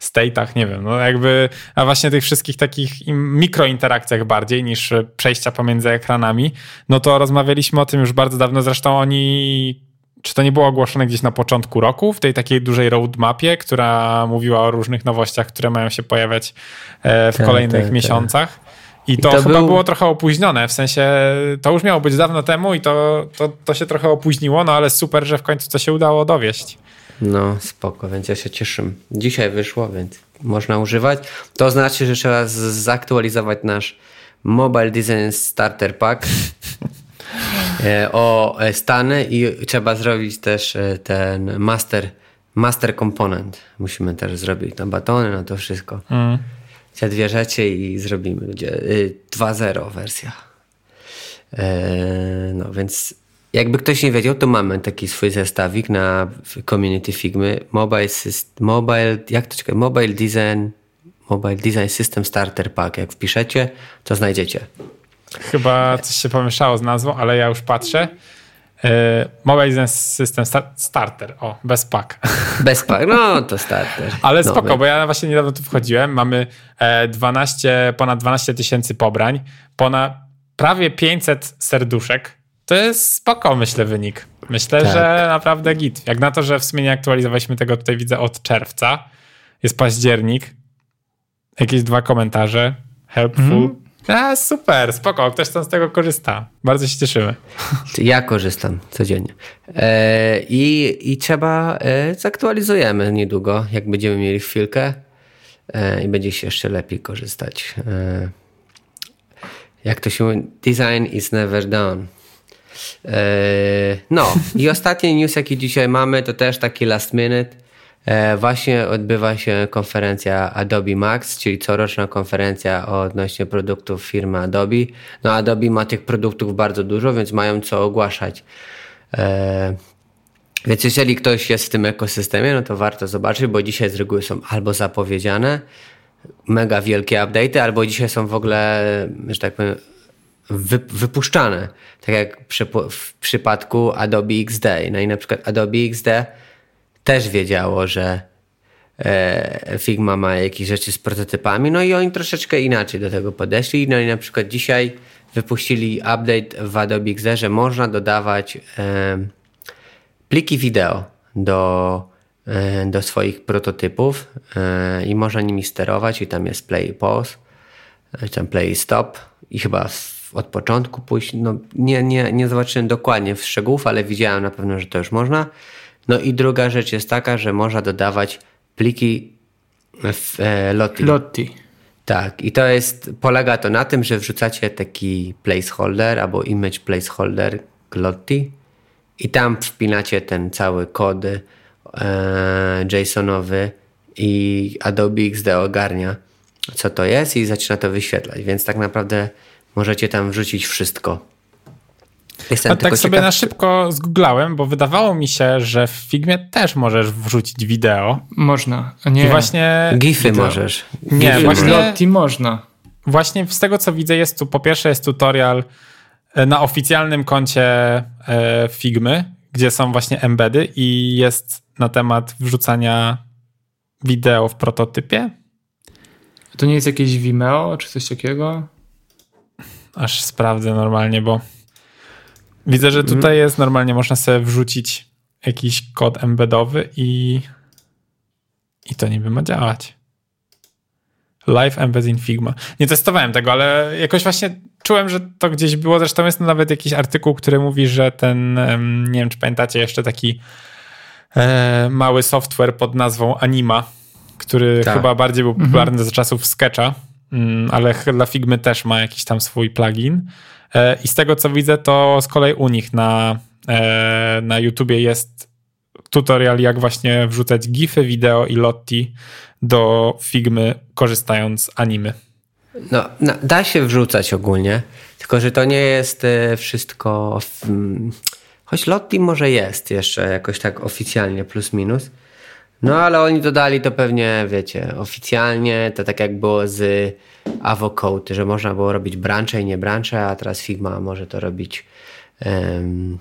state'ach, nie wiem, no jakby, a właśnie tych wszystkich takich mikrointerakcjach bardziej niż przejścia pomiędzy ekranami, no to rozmawialiśmy o tym już bardzo dawno, zresztą oni czy to nie było ogłoszone gdzieś na początku roku, w tej takiej dużej roadmapie, która mówiła o różnych nowościach, które mają się pojawiać e, w tak, kolejnych tak, tak. miesiącach. I to, I to chyba był... było trochę opóźnione, w sensie to już miało być dawno temu i to, to, to się trochę opóźniło, no ale super, że w końcu to się udało dowieść. No spoko, więc ja się cieszę. Dzisiaj wyszło, więc można używać. To znaczy, że trzeba zaktualizować nasz Mobile Design Starter Pack o e, Stany i trzeba zrobić też e, ten master, master component. Musimy też zrobić na batony, na to wszystko. Mm te dwie rzeczy i zrobimy. Będzie 2.0 wersja. E, no więc jakby ktoś nie wiedział, to mamy taki swój zestawik na community Figmy. Mobile, mobile jak to czekaj, Mobile Design Mobile Design System Starter Pack. Jak wpiszecie, to znajdziecie. Chyba coś się pomieszało z nazwą, ale ja już patrzę. E, Mobile System Starter, o, bez pack. Bez pack, no to starter. Ale spoko, bo ja właśnie niedawno tu wchodziłem, mamy 12, e, ponad 12 tysięcy pobrań, ponad prawie 500 serduszek. To jest spoko, myślę, wynik. Myślę, tak. że naprawdę git. Jak na to, że w sumie nie aktualizowaliśmy tego, tutaj widzę od czerwca. Jest październik. Jakieś dwa komentarze. Helpful. Mm. A, super, spoko, ktoś tam z tego korzysta. Bardzo się cieszymy. Ja korzystam codziennie. E, i, I trzeba, e, zaktualizujemy niedługo, jak będziemy mieli chwilkę e, i będzie się jeszcze lepiej korzystać. E, jak to się mówi, design is never done. E, no i ostatni news, jaki dzisiaj mamy, to też taki last minute. E, właśnie odbywa się konferencja Adobe Max, czyli coroczna konferencja odnośnie produktów firmy Adobe. No Adobe ma tych produktów bardzo dużo, więc mają co ogłaszać. E, więc jeżeli ktoś jest w tym ekosystemie, no to warto zobaczyć, bo dzisiaj z reguły są albo zapowiedziane, mega wielkie update'y, albo dzisiaj są w ogóle, że tak powiem, wypuszczane. Tak jak przy, w przypadku Adobe XD. No i na przykład Adobe XD też wiedziało, że e, Figma ma jakieś rzeczy z prototypami, no i oni troszeczkę inaczej do tego podeszli. No i na przykład dzisiaj wypuścili update w Adobe XD, że można dodawać e, pliki wideo do, e, do swoich prototypów i można nimi sterować i tam jest play i pause, tam play i stop i chyba od początku pójść, no nie, nie, nie zobaczyłem dokładnie w szczegółów, ale widziałem na pewno, że to już można. No i druga rzecz jest taka, że można dodawać pliki w e, Lotti. Lotti. Tak, i to jest, polega to na tym, że wrzucacie taki placeholder albo image placeholder Glotti i tam wpinacie ten cały kod e, JSONowy i Adobe XD ogarnia, co to jest i zaczyna to wyświetlać, więc tak naprawdę możecie tam wrzucić wszystko. Jestem tak sobie ciekaw... na szybko zgooglałem, bo wydawało mi się, że w Figmie też możesz wrzucić wideo. Można. Nie. I właśnie. Gify wideo. możesz. Nie, Gify właśnie. Lottie można. Właśnie z tego co widzę, jest tu po pierwsze jest tutorial e, na oficjalnym koncie e, Figmy, gdzie są właśnie embedy i jest na temat wrzucania wideo w prototypie. To nie jest jakieś Vimeo czy coś takiego? Aż sprawdzę normalnie, bo Widzę, że tutaj mhm. jest normalnie, można sobie wrzucić jakiś kod embeddowy i, i to niby ma działać. Live embed in Figma. Nie testowałem tego, ale jakoś właśnie czułem, że to gdzieś było. Zresztą jest nawet jakiś artykuł, który mówi, że ten, nie wiem czy pamiętacie, jeszcze taki e, mały software pod nazwą Anima, który tak. chyba bardziej był popularny mhm. za czasów Sketcha, mm, ale dla Figmy też ma jakiś tam swój plugin. E, I z tego co widzę, to z kolei u nich na, e, na YouTubie jest tutorial, jak właśnie wrzucać GIFy, wideo i Lotti do Figmy, korzystając z animy. No, no, da się wrzucać ogólnie, tylko że to nie jest e, wszystko. W, choć Lotti może jest jeszcze jakoś tak oficjalnie, plus minus. No ale oni dodali to pewnie, wiecie, oficjalnie, to tak jak było z Avocode, że można było robić brancze i nie brancze, a teraz Figma może to robić um,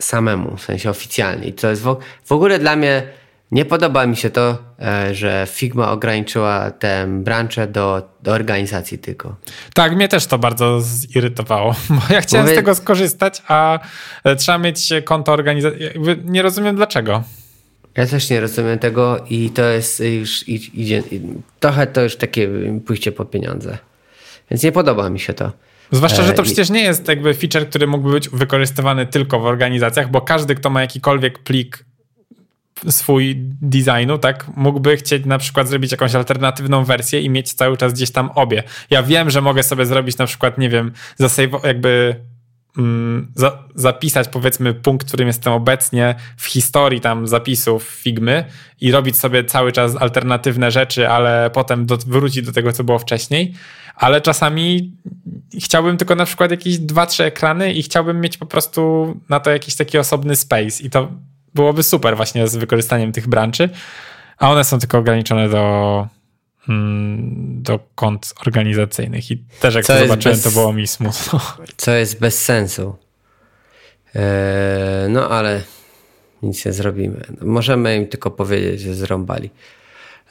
samemu, w sensie oficjalnie. I to jest w, w ogóle dla mnie nie podoba mi się to, e, że Figma ograniczyła tę branczę do, do organizacji tylko. Tak, mnie też to bardzo zirytowało, bo ja chciałem Mówię... z tego skorzystać, a e, trzeba mieć konto organizacji. Nie rozumiem dlaczego. Ja też nie rozumiem tego i to jest już idzie, trochę to już takie pójście po pieniądze. Więc nie podoba mi się to. Zwłaszcza, że to e, przecież nie jest jakby feature, który mógłby być wykorzystywany tylko w organizacjach, bo każdy, kto ma jakikolwiek plik swój designu, tak, mógłby chcieć na przykład zrobić jakąś alternatywną wersję i mieć cały czas gdzieś tam obie. Ja wiem, że mogę sobie zrobić na przykład, nie wiem, jakby za, zapisać powiedzmy punkt, w którym jestem obecnie w historii tam zapisów Figmy i robić sobie cały czas alternatywne rzeczy, ale potem do, wrócić do tego, co było wcześniej. Ale czasami chciałbym tylko na przykład jakieś dwa, trzy ekrany i chciałbym mieć po prostu na to jakiś taki osobny space i to byłoby super właśnie z wykorzystaniem tych branczy, a one są tylko ograniczone do Mm, do kont organizacyjnych i też jak Co to zobaczyłem, bez... to było mi smutno. Co jest bez sensu. Eee, no ale nic nie zrobimy. Możemy im tylko powiedzieć, że zrąbali.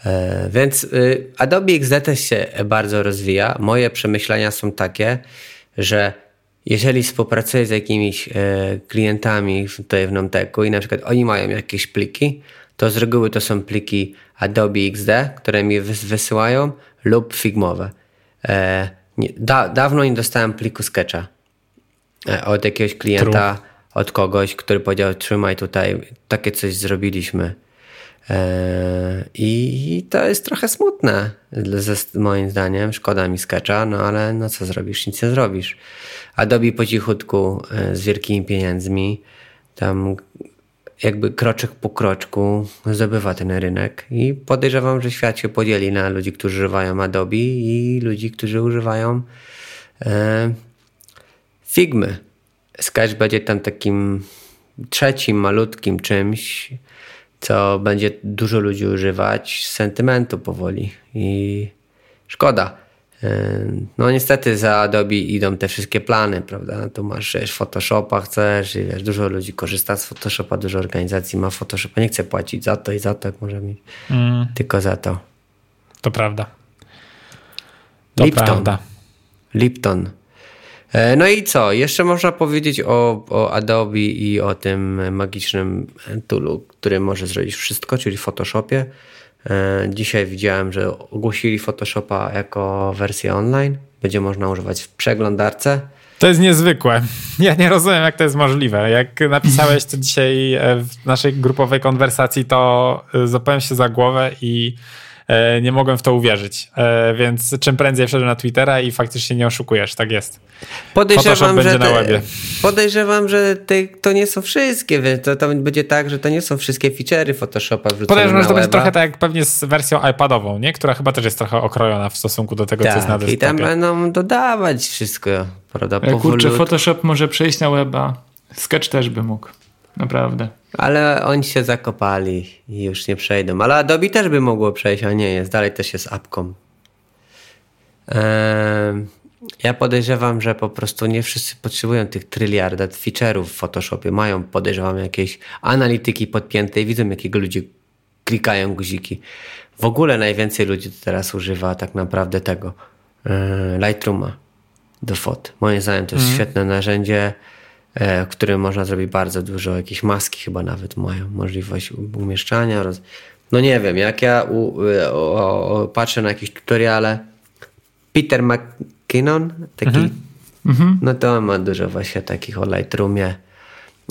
Eee, więc y, Adobe XD też się bardzo rozwija. Moje przemyślenia są takie, że jeżeli współpracuję z jakimiś e, klientami tutaj w Nomteku i na przykład oni mają jakieś pliki, to z reguły to są pliki Adobe XD, które mi wysyłają lub Figmowe. E, da, dawno nie dostałem pliku Sketcha e, od jakiegoś klienta, True. od kogoś, który powiedział trzymaj tutaj, takie coś zrobiliśmy. E, I to jest trochę smutne, ze, moim zdaniem. Szkoda mi Sketcha, no ale no co zrobisz? Nic nie zrobisz. Adobe po cichutku z wielkimi pieniędzmi tam jakby kroczek po kroczku zdobywa ten rynek i podejrzewam, że świat się podzieli na ludzi, którzy używają Adobe i ludzi, którzy używają e, Figmy. Sketch będzie tam takim trzecim, malutkim czymś, co będzie dużo ludzi używać z sentymentu powoli i szkoda. No niestety za Adobe idą te wszystkie plany, prawda? Tu masz wiesz, Photoshopa, chcesz i wiesz, dużo ludzi korzysta z Photoshopa, dużo organizacji ma Photoshopa, nie chce płacić za to i za to, jak może mieć. Mm. Tylko za to. To prawda. To Lipton. prawda. Lipton. E, no i co? Jeszcze można powiedzieć o, o Adobe i o tym magicznym toolu, który może zrobić wszystko, czyli Photoshopie. E, dzisiaj widziałem, że ogłosili Photoshopa jako wersję online. Będzie można używać w przeglądarce. To jest niezwykłe. Ja nie rozumiem, jak to jest możliwe. Jak napisałeś to dzisiaj e, w naszej grupowej konwersacji, to e, zapałem się za głowę i nie mogłem w to uwierzyć. E, więc czym prędzej wszedłem na Twittera i faktycznie nie oszukujesz, tak jest. Podejrzewam, że te, podejrzewam, że te, to nie są wszystkie, to, to będzie tak, że to nie są wszystkie feature'y Photoshopa wrzucone Podejrzewam, że to będzie trochę tak jak pewnie z wersją iPadową, nie? która chyba też jest trochę okrojona w stosunku do tego, tak, co jest na desktopie. i tam będą dodawać wszystko, prawda? Kurczę, Photoshop może przejść na weba. Sketch też by mógł. Naprawdę. Ale oni się zakopali i już nie przejdą. Ale Adobe też by mogło przejść, a nie jest. Dalej też jest apką. Eee, ja podejrzewam, że po prostu nie wszyscy potrzebują tych tryliarda feature'ów w Photoshopie. Mają, podejrzewam, jakieś analityki podpięte i widzą, jakiego ludzie klikają guziki. W ogóle najwięcej ludzi teraz używa tak naprawdę tego eee, Lightrooma do fot. Moim zdaniem to jest mm. świetne narzędzie w którym można zrobić bardzo dużo, jakieś maski chyba nawet mają możliwość umieszczania. Roz... No nie wiem, jak ja u, e, o, o, patrzę na jakieś tutoriale, Peter McKinnon, taki, mhm. mhm. no to on ma dużo właśnie takich o Lightroomie,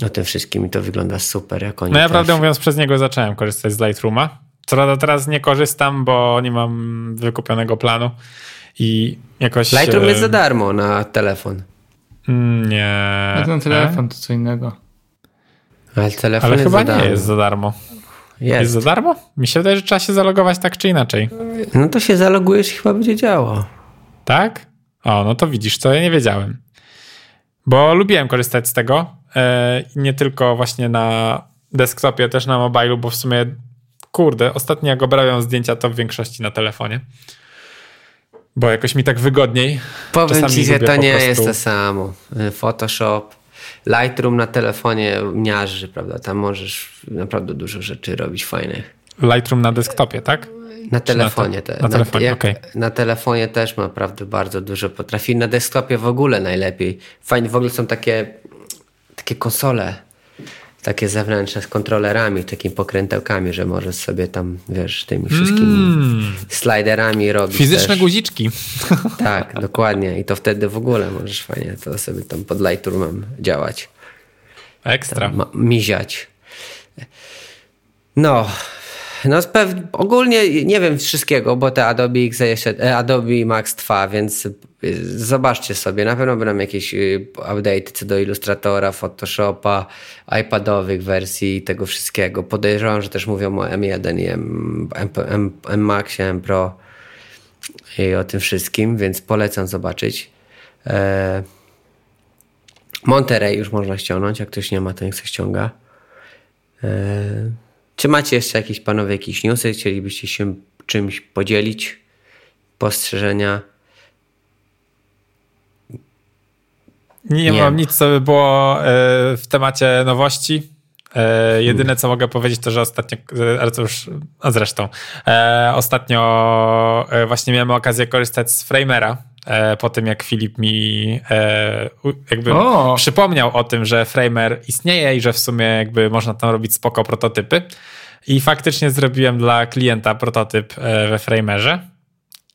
o tym wszystkim i to wygląda super. Jak oni no ja też... prawdę mówiąc przez niego zacząłem korzystać z Lightrooma. Co prawda teraz nie korzystam, bo nie mam wykupionego planu i jakoś... Lightroom jest za darmo na telefon. Nie. A ten telefon e? to co innego. Ale telefon Ale chyba nie jest za darmo. Jest. jest za darmo? Mi się wydaje, że trzeba się zalogować tak czy inaczej. No to się zalogujesz i chyba będzie działo. Tak? O, no to widzisz, to ja nie wiedziałem. Bo lubiłem korzystać z tego. E, nie tylko właśnie na desktopie, też na mobilu, bo w sumie, kurde, ostatnio jak obrabiam zdjęcia, to w większości na telefonie bo jakoś mi tak wygodniej. Powiem Czasami ci, że to nie prostu... jest to samo. Photoshop, Lightroom na telefonie miarzy, prawda? Tam możesz naprawdę dużo rzeczy robić fajnych. Lightroom na desktopie, tak? Na telefonie, na, te, na, telefonie na, okay. na telefonie też ma naprawdę bardzo dużo potrafi. Na desktopie w ogóle najlepiej. Fajnie, w ogóle są takie, takie konsole takie zewnętrzne z kontrolerami, takimi pokrętełkami, że możesz sobie tam, wiesz, tymi wszystkimi mm. sliderami robić. Fizyczne też. guziczki. Tak, dokładnie. I to wtedy w ogóle możesz fajnie to sobie tam pod Lightroomem działać. Ekstra. Tam miziać. No, no ogólnie nie wiem wszystkiego, bo te Adobe jeszcze, e, Adobe Max trwa, więc y, zobaczcie sobie. Na pewno będą jakieś y, update co do Illustratora, Photoshopa, iPadowych wersji tego wszystkiego. Podejrzewam, że też mówią o M1 i M, M, M, M Maxie, M Pro i o tym wszystkim, więc polecam zobaczyć. E, Monterey już można ściągnąć, jak ktoś nie ma, to niech się ściąga. Czy macie jeszcze jakieś panowie jakieś newsy? Chcielibyście się czymś podzielić? Postrzeżenia? Nie, nie mam nic, co by było e, w temacie nowości. E, jedyne, co mogę powiedzieć, to że ostatnio, e, ale to już, a zresztą, ostatnio właśnie miałem okazję korzystać z Framera, po tym jak Filip mi jakby o. przypomniał o tym, że Framer istnieje i że w sumie jakby można tam robić spoko prototypy. I faktycznie zrobiłem dla klienta prototyp we Framerze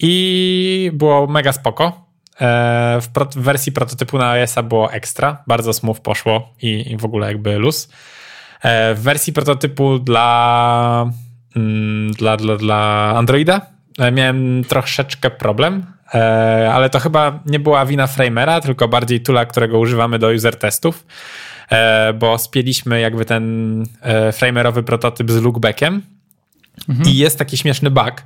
i było mega spoko. E, w, wersji prototypu na iOS-a było ekstra, bardzo smooth poszło i, i w ogóle jakby luz. E, w wersji prototypu dla, mm, dla, dla, dla Androida e, miałem troszeczkę problem, ale to chyba nie była wina Framera, tylko bardziej tula, którego używamy do user testów, bo spieliśmy jakby ten framerowy prototyp z lookbackiem Mhm. I jest taki śmieszny bug,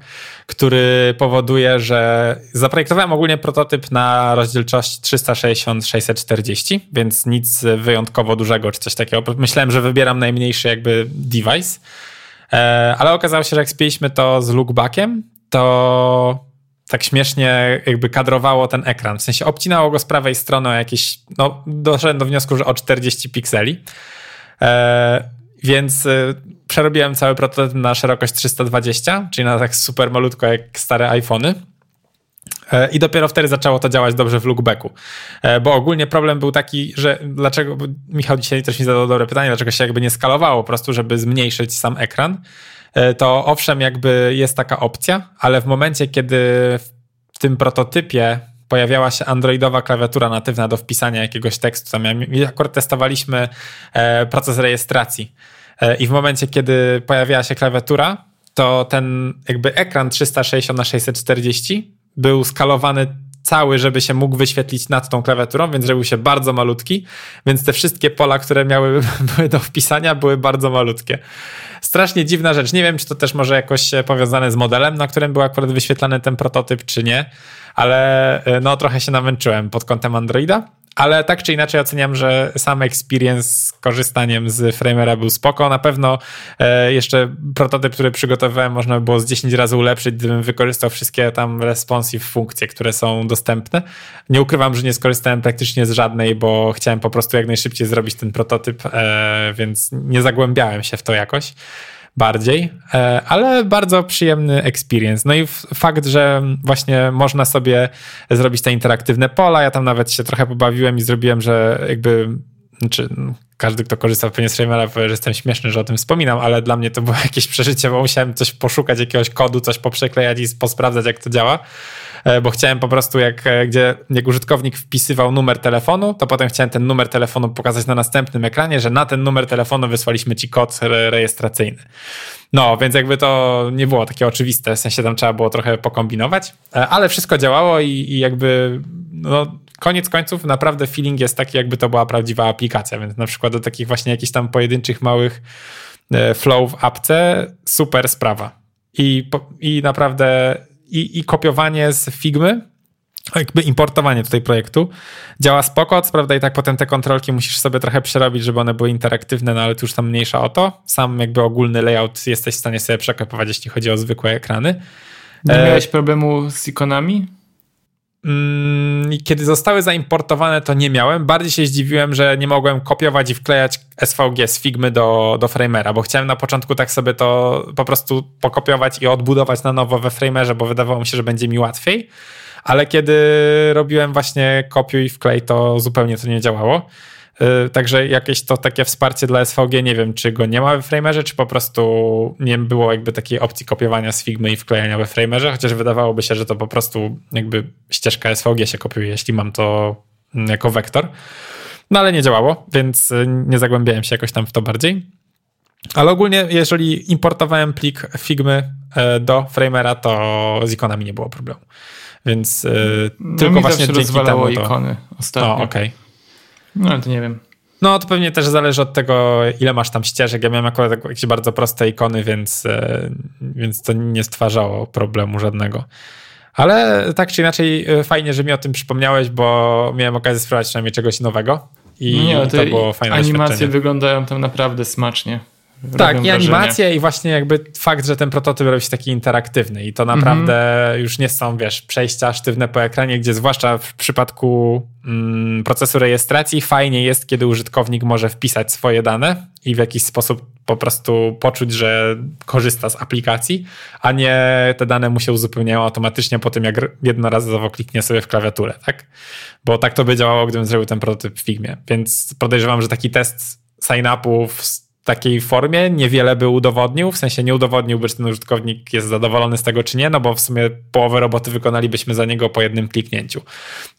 który powoduje, że zaprojektowałem ogólnie prototyp na rozdzielczość 360-640, więc nic wyjątkowo dużego czy coś takiego. Myślałem, że wybieram najmniejszy jakby device, e, ale okazało się, że jak spięliśmy to z lookbackiem, to tak śmiesznie jakby kadrowało ten ekran. W sensie obcinało go z prawej strony o jakieś, no doszedłem do wniosku, że o 40 pikseli. E, więc y, przerobiłem cały prototyp na szerokość 320, czyli na tak super malutko jak stare iPhony. E, I dopiero wtedy zaczęło to działać dobrze w lookbacku. E, bo ogólnie problem był taki, że dlaczego, Michał dzisiaj też mi zadał dobre pytanie, dlaczego się jakby nie skalowało po prostu, żeby zmniejszyć sam ekran. E, to owszem, jakby jest taka opcja, ale w momencie, kiedy w tym prototypie pojawiała się androidowa klawiatura natywna do wpisania jakiegoś tekstu. Tam akurat testowaliśmy proces rejestracji. E, I w momencie, kiedy pojawiała się klawiatura, to ten jakby ekran 360 na 640 był skalowany cały, żeby się mógł wyświetlić nad tą klawiaturą, więc zrobił się bardzo malutki, więc te wszystkie pola, które miały były do wpisania, były bardzo malutkie. Strasznie dziwna rzecz. Nie wiem, czy to też może jakoś powiązane z modelem, na którym był akurat wyświetlany ten prototyp, czy nie, ale e, no trochę się namęczyłem pod kątem Androida ale tak czy inaczej oceniam, że sam experience z korzystaniem z Framera był spoko. Na pewno e, jeszcze prototyp, który przygotowałem, można by było z 10 razy ulepszyć, gdybym wykorzystał wszystkie tam responsive funkcje, które są dostępne. Nie ukrywam, że nie skorzystałem praktycznie z żadnej, bo chciałem po prostu jak najszybciej zrobić ten prototyp, e, więc nie zagłębiałem się w to jakoś bardziej, e, ale bardzo przyjemny experience. No i fakt, że właśnie można sobie zrobić te interaktywne pola, ja tam nawet się trochę pobawiłem i zrobiłem, że jakby znaczy, każdy, kto korzysta pewnie z Framera powie, że jestem śmieszny, że o tym wspominam, ale dla mnie to było jakieś przeżycie, bo musiałem coś poszukać, jakiegoś kodu, coś poprzeklejać i posprawdzać, jak to działa. E, bo chciałem po prostu, jak, e, gdzie, jak użytkownik wpisywał numer telefonu, to potem chciałem ten numer telefonu pokazać na następnym ekranie, że na ten numer telefonu wysłaliśmy ci kod re rejestracyjny. No, więc jakby to nie było takie oczywiste, w sensie tam trzeba było trochę pokombinować, e, ale wszystko działało i, i jakby no, koniec końców naprawdę feeling jest taki, jakby to była prawdziwa aplikacja, więc na przykład do takich właśnie jakichś tam pojedynczych małych flow w apce super sprawa. I, i naprawdę i, i kopiowanie z Figmy, jakby importowanie tutaj projektu działa spoko, co prawda i tak potem te kontrolki musisz sobie trochę przerobić, żeby one były interaktywne, no ale tu już tam mniejsza o to. Sam jakby ogólny layout jesteś w stanie sobie przekopiować, jeśli chodzi o zwykłe ekrany. Nie miałeś e... problemu z ikonami? Mm, kiedy zostały zaimportowane, to nie miałem. Bardziej się zdziwiłem, że nie mogłem kopiować i wklejać SVG z Figmy do, do Framera, bo chciałem na początku tak sobie to po prostu pokopiować i odbudować na nowo we Framerze, bo wydawało mi się, że będzie mi łatwiej. Ale kiedy robiłem właśnie kopiuj i wklej, to zupełnie to nie działało. Y, także jakieś to takie wsparcie dla SVG, nie wiem, czy go nie ma we Framerze, czy po prostu nie było jakby takiej opcji kopiowania z Figmy i wklejania we Framerze, chociaż wydawałoby się, że to po prostu jakby ścieżka SVG się kopiuje, jeśli mam to jako wektor. No ale nie działało, więc y, nie zagłębiałem się jakoś tam w to bardziej. Ale ogólnie, jeżeli importowałem plik Figmy y, do Framera, to z ikonami nie było problemu. Więc no tylko właśnie dzięki temu to... ikony ostatnio. okej. Okay. No, to nie wiem. No, to pewnie też zależy od tego, ile masz tam ścieżek. Ja miałem akurat jakieś bardzo proste ikony, więc, e, więc to nie stwarzało problemu żadnego. Ale tak czy inaczej, e, fajnie, że mi o tym przypomniałeś, bo miałem okazję sprawdzić przynajmniej czegoś nowego. I nie, to było fajne Animacje wyglądają tam naprawdę smacznie. Tak, i animacje i właśnie jakby fakt, że ten prototyp robi się taki interaktywny i to naprawdę mm -hmm. już nie są, wiesz, przejścia sztywne po ekranie, gdzie zwłaszcza w przypadku mm, procesu rejestracji fajnie jest, kiedy użytkownik może wpisać swoje dane i w jakiś sposób po prostu poczuć, że korzysta z aplikacji, a nie te dane mu się uzupełniają automatycznie po tym, jak jednorazowo kliknie sobie w klawiaturę, tak? Bo tak to by działało, gdybym zrobił ten prototyp w Figmie. Więc podejrzewam, że taki test sign-upów takiej formie niewiele by udowodnił, w sensie nie udowodniłby, czy ten użytkownik jest zadowolony z tego, czy nie, no bo w sumie połowę roboty wykonalibyśmy za niego po jednym kliknięciu.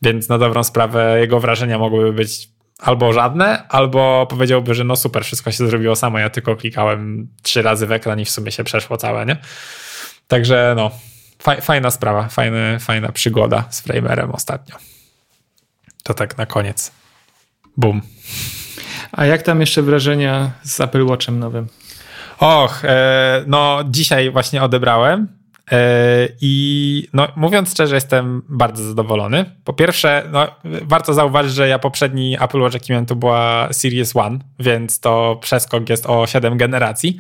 Więc na dobrą sprawę jego wrażenia mogłyby być albo żadne, albo powiedziałby, że no super, wszystko się zrobiło samo, ja tylko klikałem trzy razy w ekran i w sumie się przeszło całe, nie? Także no, fajna sprawa, fajny, fajna przygoda z Framerem ostatnio. To tak na koniec. Boom. A jak tam jeszcze wrażenia z Apple Watchem nowym? Och, e, no dzisiaj właśnie odebrałem e, i no, mówiąc szczerze, jestem bardzo zadowolony. Po pierwsze, no, warto zauważyć, że ja poprzedni Apple Watch, jaki miałem, to była Series One, więc to przeskok jest o 7 generacji.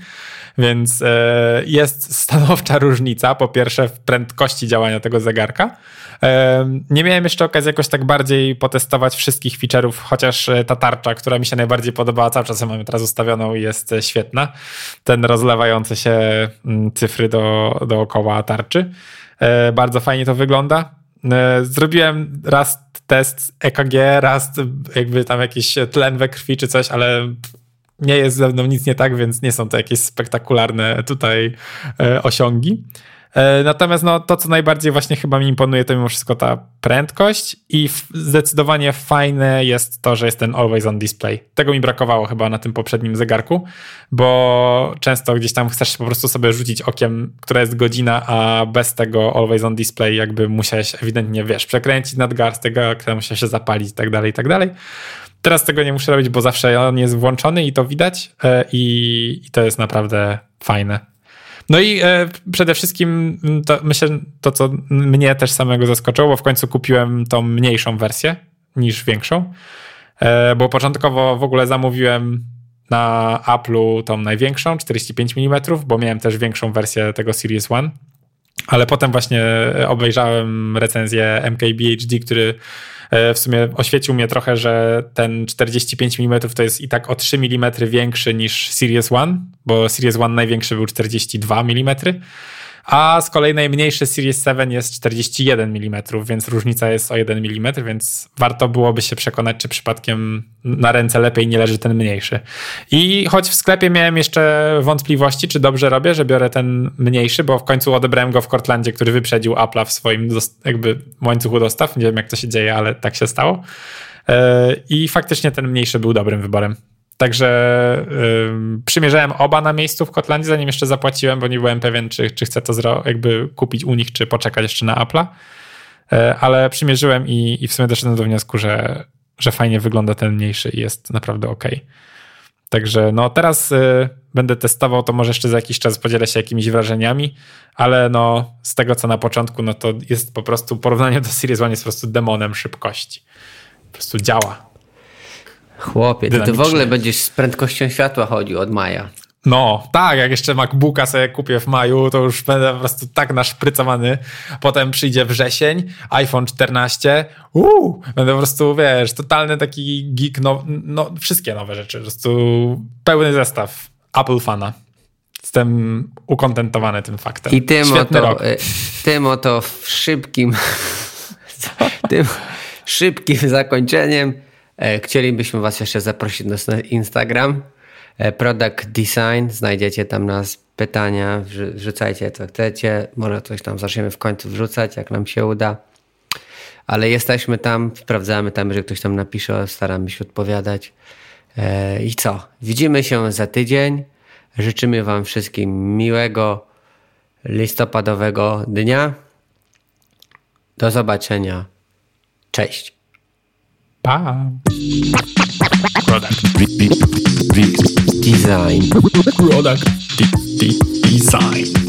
Więc e, jest stanowcza różnica, po pierwsze w prędkości działania tego zegarka. E, nie miałem jeszcze okazji jakoś tak bardziej potestować wszystkich feature'ów, chociaż e, ta tarcza, która mi się najbardziej podobała, cały czas mam teraz ustawioną i jest świetna. Ten rozlewający się mm, cyfry do, dookoła tarczy. Bardzo fajnie to wygląda. Zrobiłem raz test EKG, raz jakby tam jakiś tlen we krwi czy coś, ale nie jest ze mną nic nie tak, więc nie są to jakieś spektakularne tutaj e, osiągi. E, natomiast no, to, co najbardziej właśnie chyba mi imponuje, to mimo wszystko ta prędkość i zdecydowanie fajne jest to, że jest ten always on display. Tego mi brakowało chyba na tym poprzednim zegarku, bo często gdzieś tam chcesz po prostu sobie rzucić okiem, która jest godzina, a bez tego always on display jakby musiałeś ewidentnie, wiesz, przekręcić nadgarstek, która musiał się zapalić i tak dalej, i tak dalej. Teraz tego nie muszę robić, bo zawsze on jest włączony i to widać e, i, i to jest naprawdę fajne. No i e, przede wszystkim to, myślę, to co mnie też samego zaskoczyło, bo w końcu kupiłem tą mniejszą wersję niż większą, e, bo początkowo w ogóle zamówiłem na Apple'u tą największą, 45 mm, bo miałem też większą wersję tego Series One, ale potem właśnie obejrzałem recenzję MKBHD, który w sumie oświecił mnie trochę, że ten 45 mm to jest i tak o 3 mm większy niż Series One, bo Series One największy był 42 mm a z kolei najmniejszy Series 7 jest 41 mm, więc różnica jest o 1 mm, więc warto byłoby się przekonać, czy przypadkiem na ręce lepiej nie leży ten mniejszy. I choć w sklepie miałem jeszcze wątpliwości, czy dobrze robię, że biorę ten mniejszy, bo w końcu odebrałem go w Cortlandzie, który wyprzedził Apple'a w swoim jakby łańcuchu dostaw. Nie wiem, jak to się dzieje, ale tak się stało. E, I faktycznie ten mniejszy był dobrym wyborem. Także yy, przymierzałem oba na miejscu w Kotlandzie, zanim jeszcze zapłaciłem, bo nie byłem pewien, czy, czy chcę to jakby kupić u nich, czy poczekać jeszcze na Apple'a. Yy, ale przymierzyłem i, i w sumie doszedłem do wniosku, że, że fajnie wygląda ten mniejszy i jest naprawdę ok. Także no teraz yy, będę testował, to może jeszcze za jakiś czas podzielę się jakimiś wrażeniami, ale no z tego co na początku, no to jest po prostu porównanie do Series One jest po prostu demonem szybkości. Po prostu działa. Chłopie, ty, ty w ogóle będziesz z prędkością światła chodził od maja. No, tak, jak jeszcze MacBooka sobie kupię w maju, to już będę po prostu tak naszprycowany. Potem przyjdzie wrzesień, iPhone 14, uuu, będę po prostu, wiesz, totalny taki geek, no, no wszystkie nowe rzeczy, po prostu pełny zestaw Apple fana. Jestem ukontentowany tym faktem. I tym Świetny oto, rok. Y, tym oto szybkim, tym szybkim zakończeniem chcielibyśmy Was jeszcze zaprosić na Instagram. E, Product Design, znajdziecie tam nas pytania, wrzucajcie co chcecie, może coś tam zaczniemy w końcu wrzucać, jak nam się uda. Ale jesteśmy tam, sprawdzamy tam, jeżeli ktoś tam napisze, staramy się odpowiadać. E, I co? Widzimy się za tydzień. Życzymy Wam wszystkim miłego listopadowego dnia. Do zobaczenia. Cześć. Bye. Product. Design. Product. design.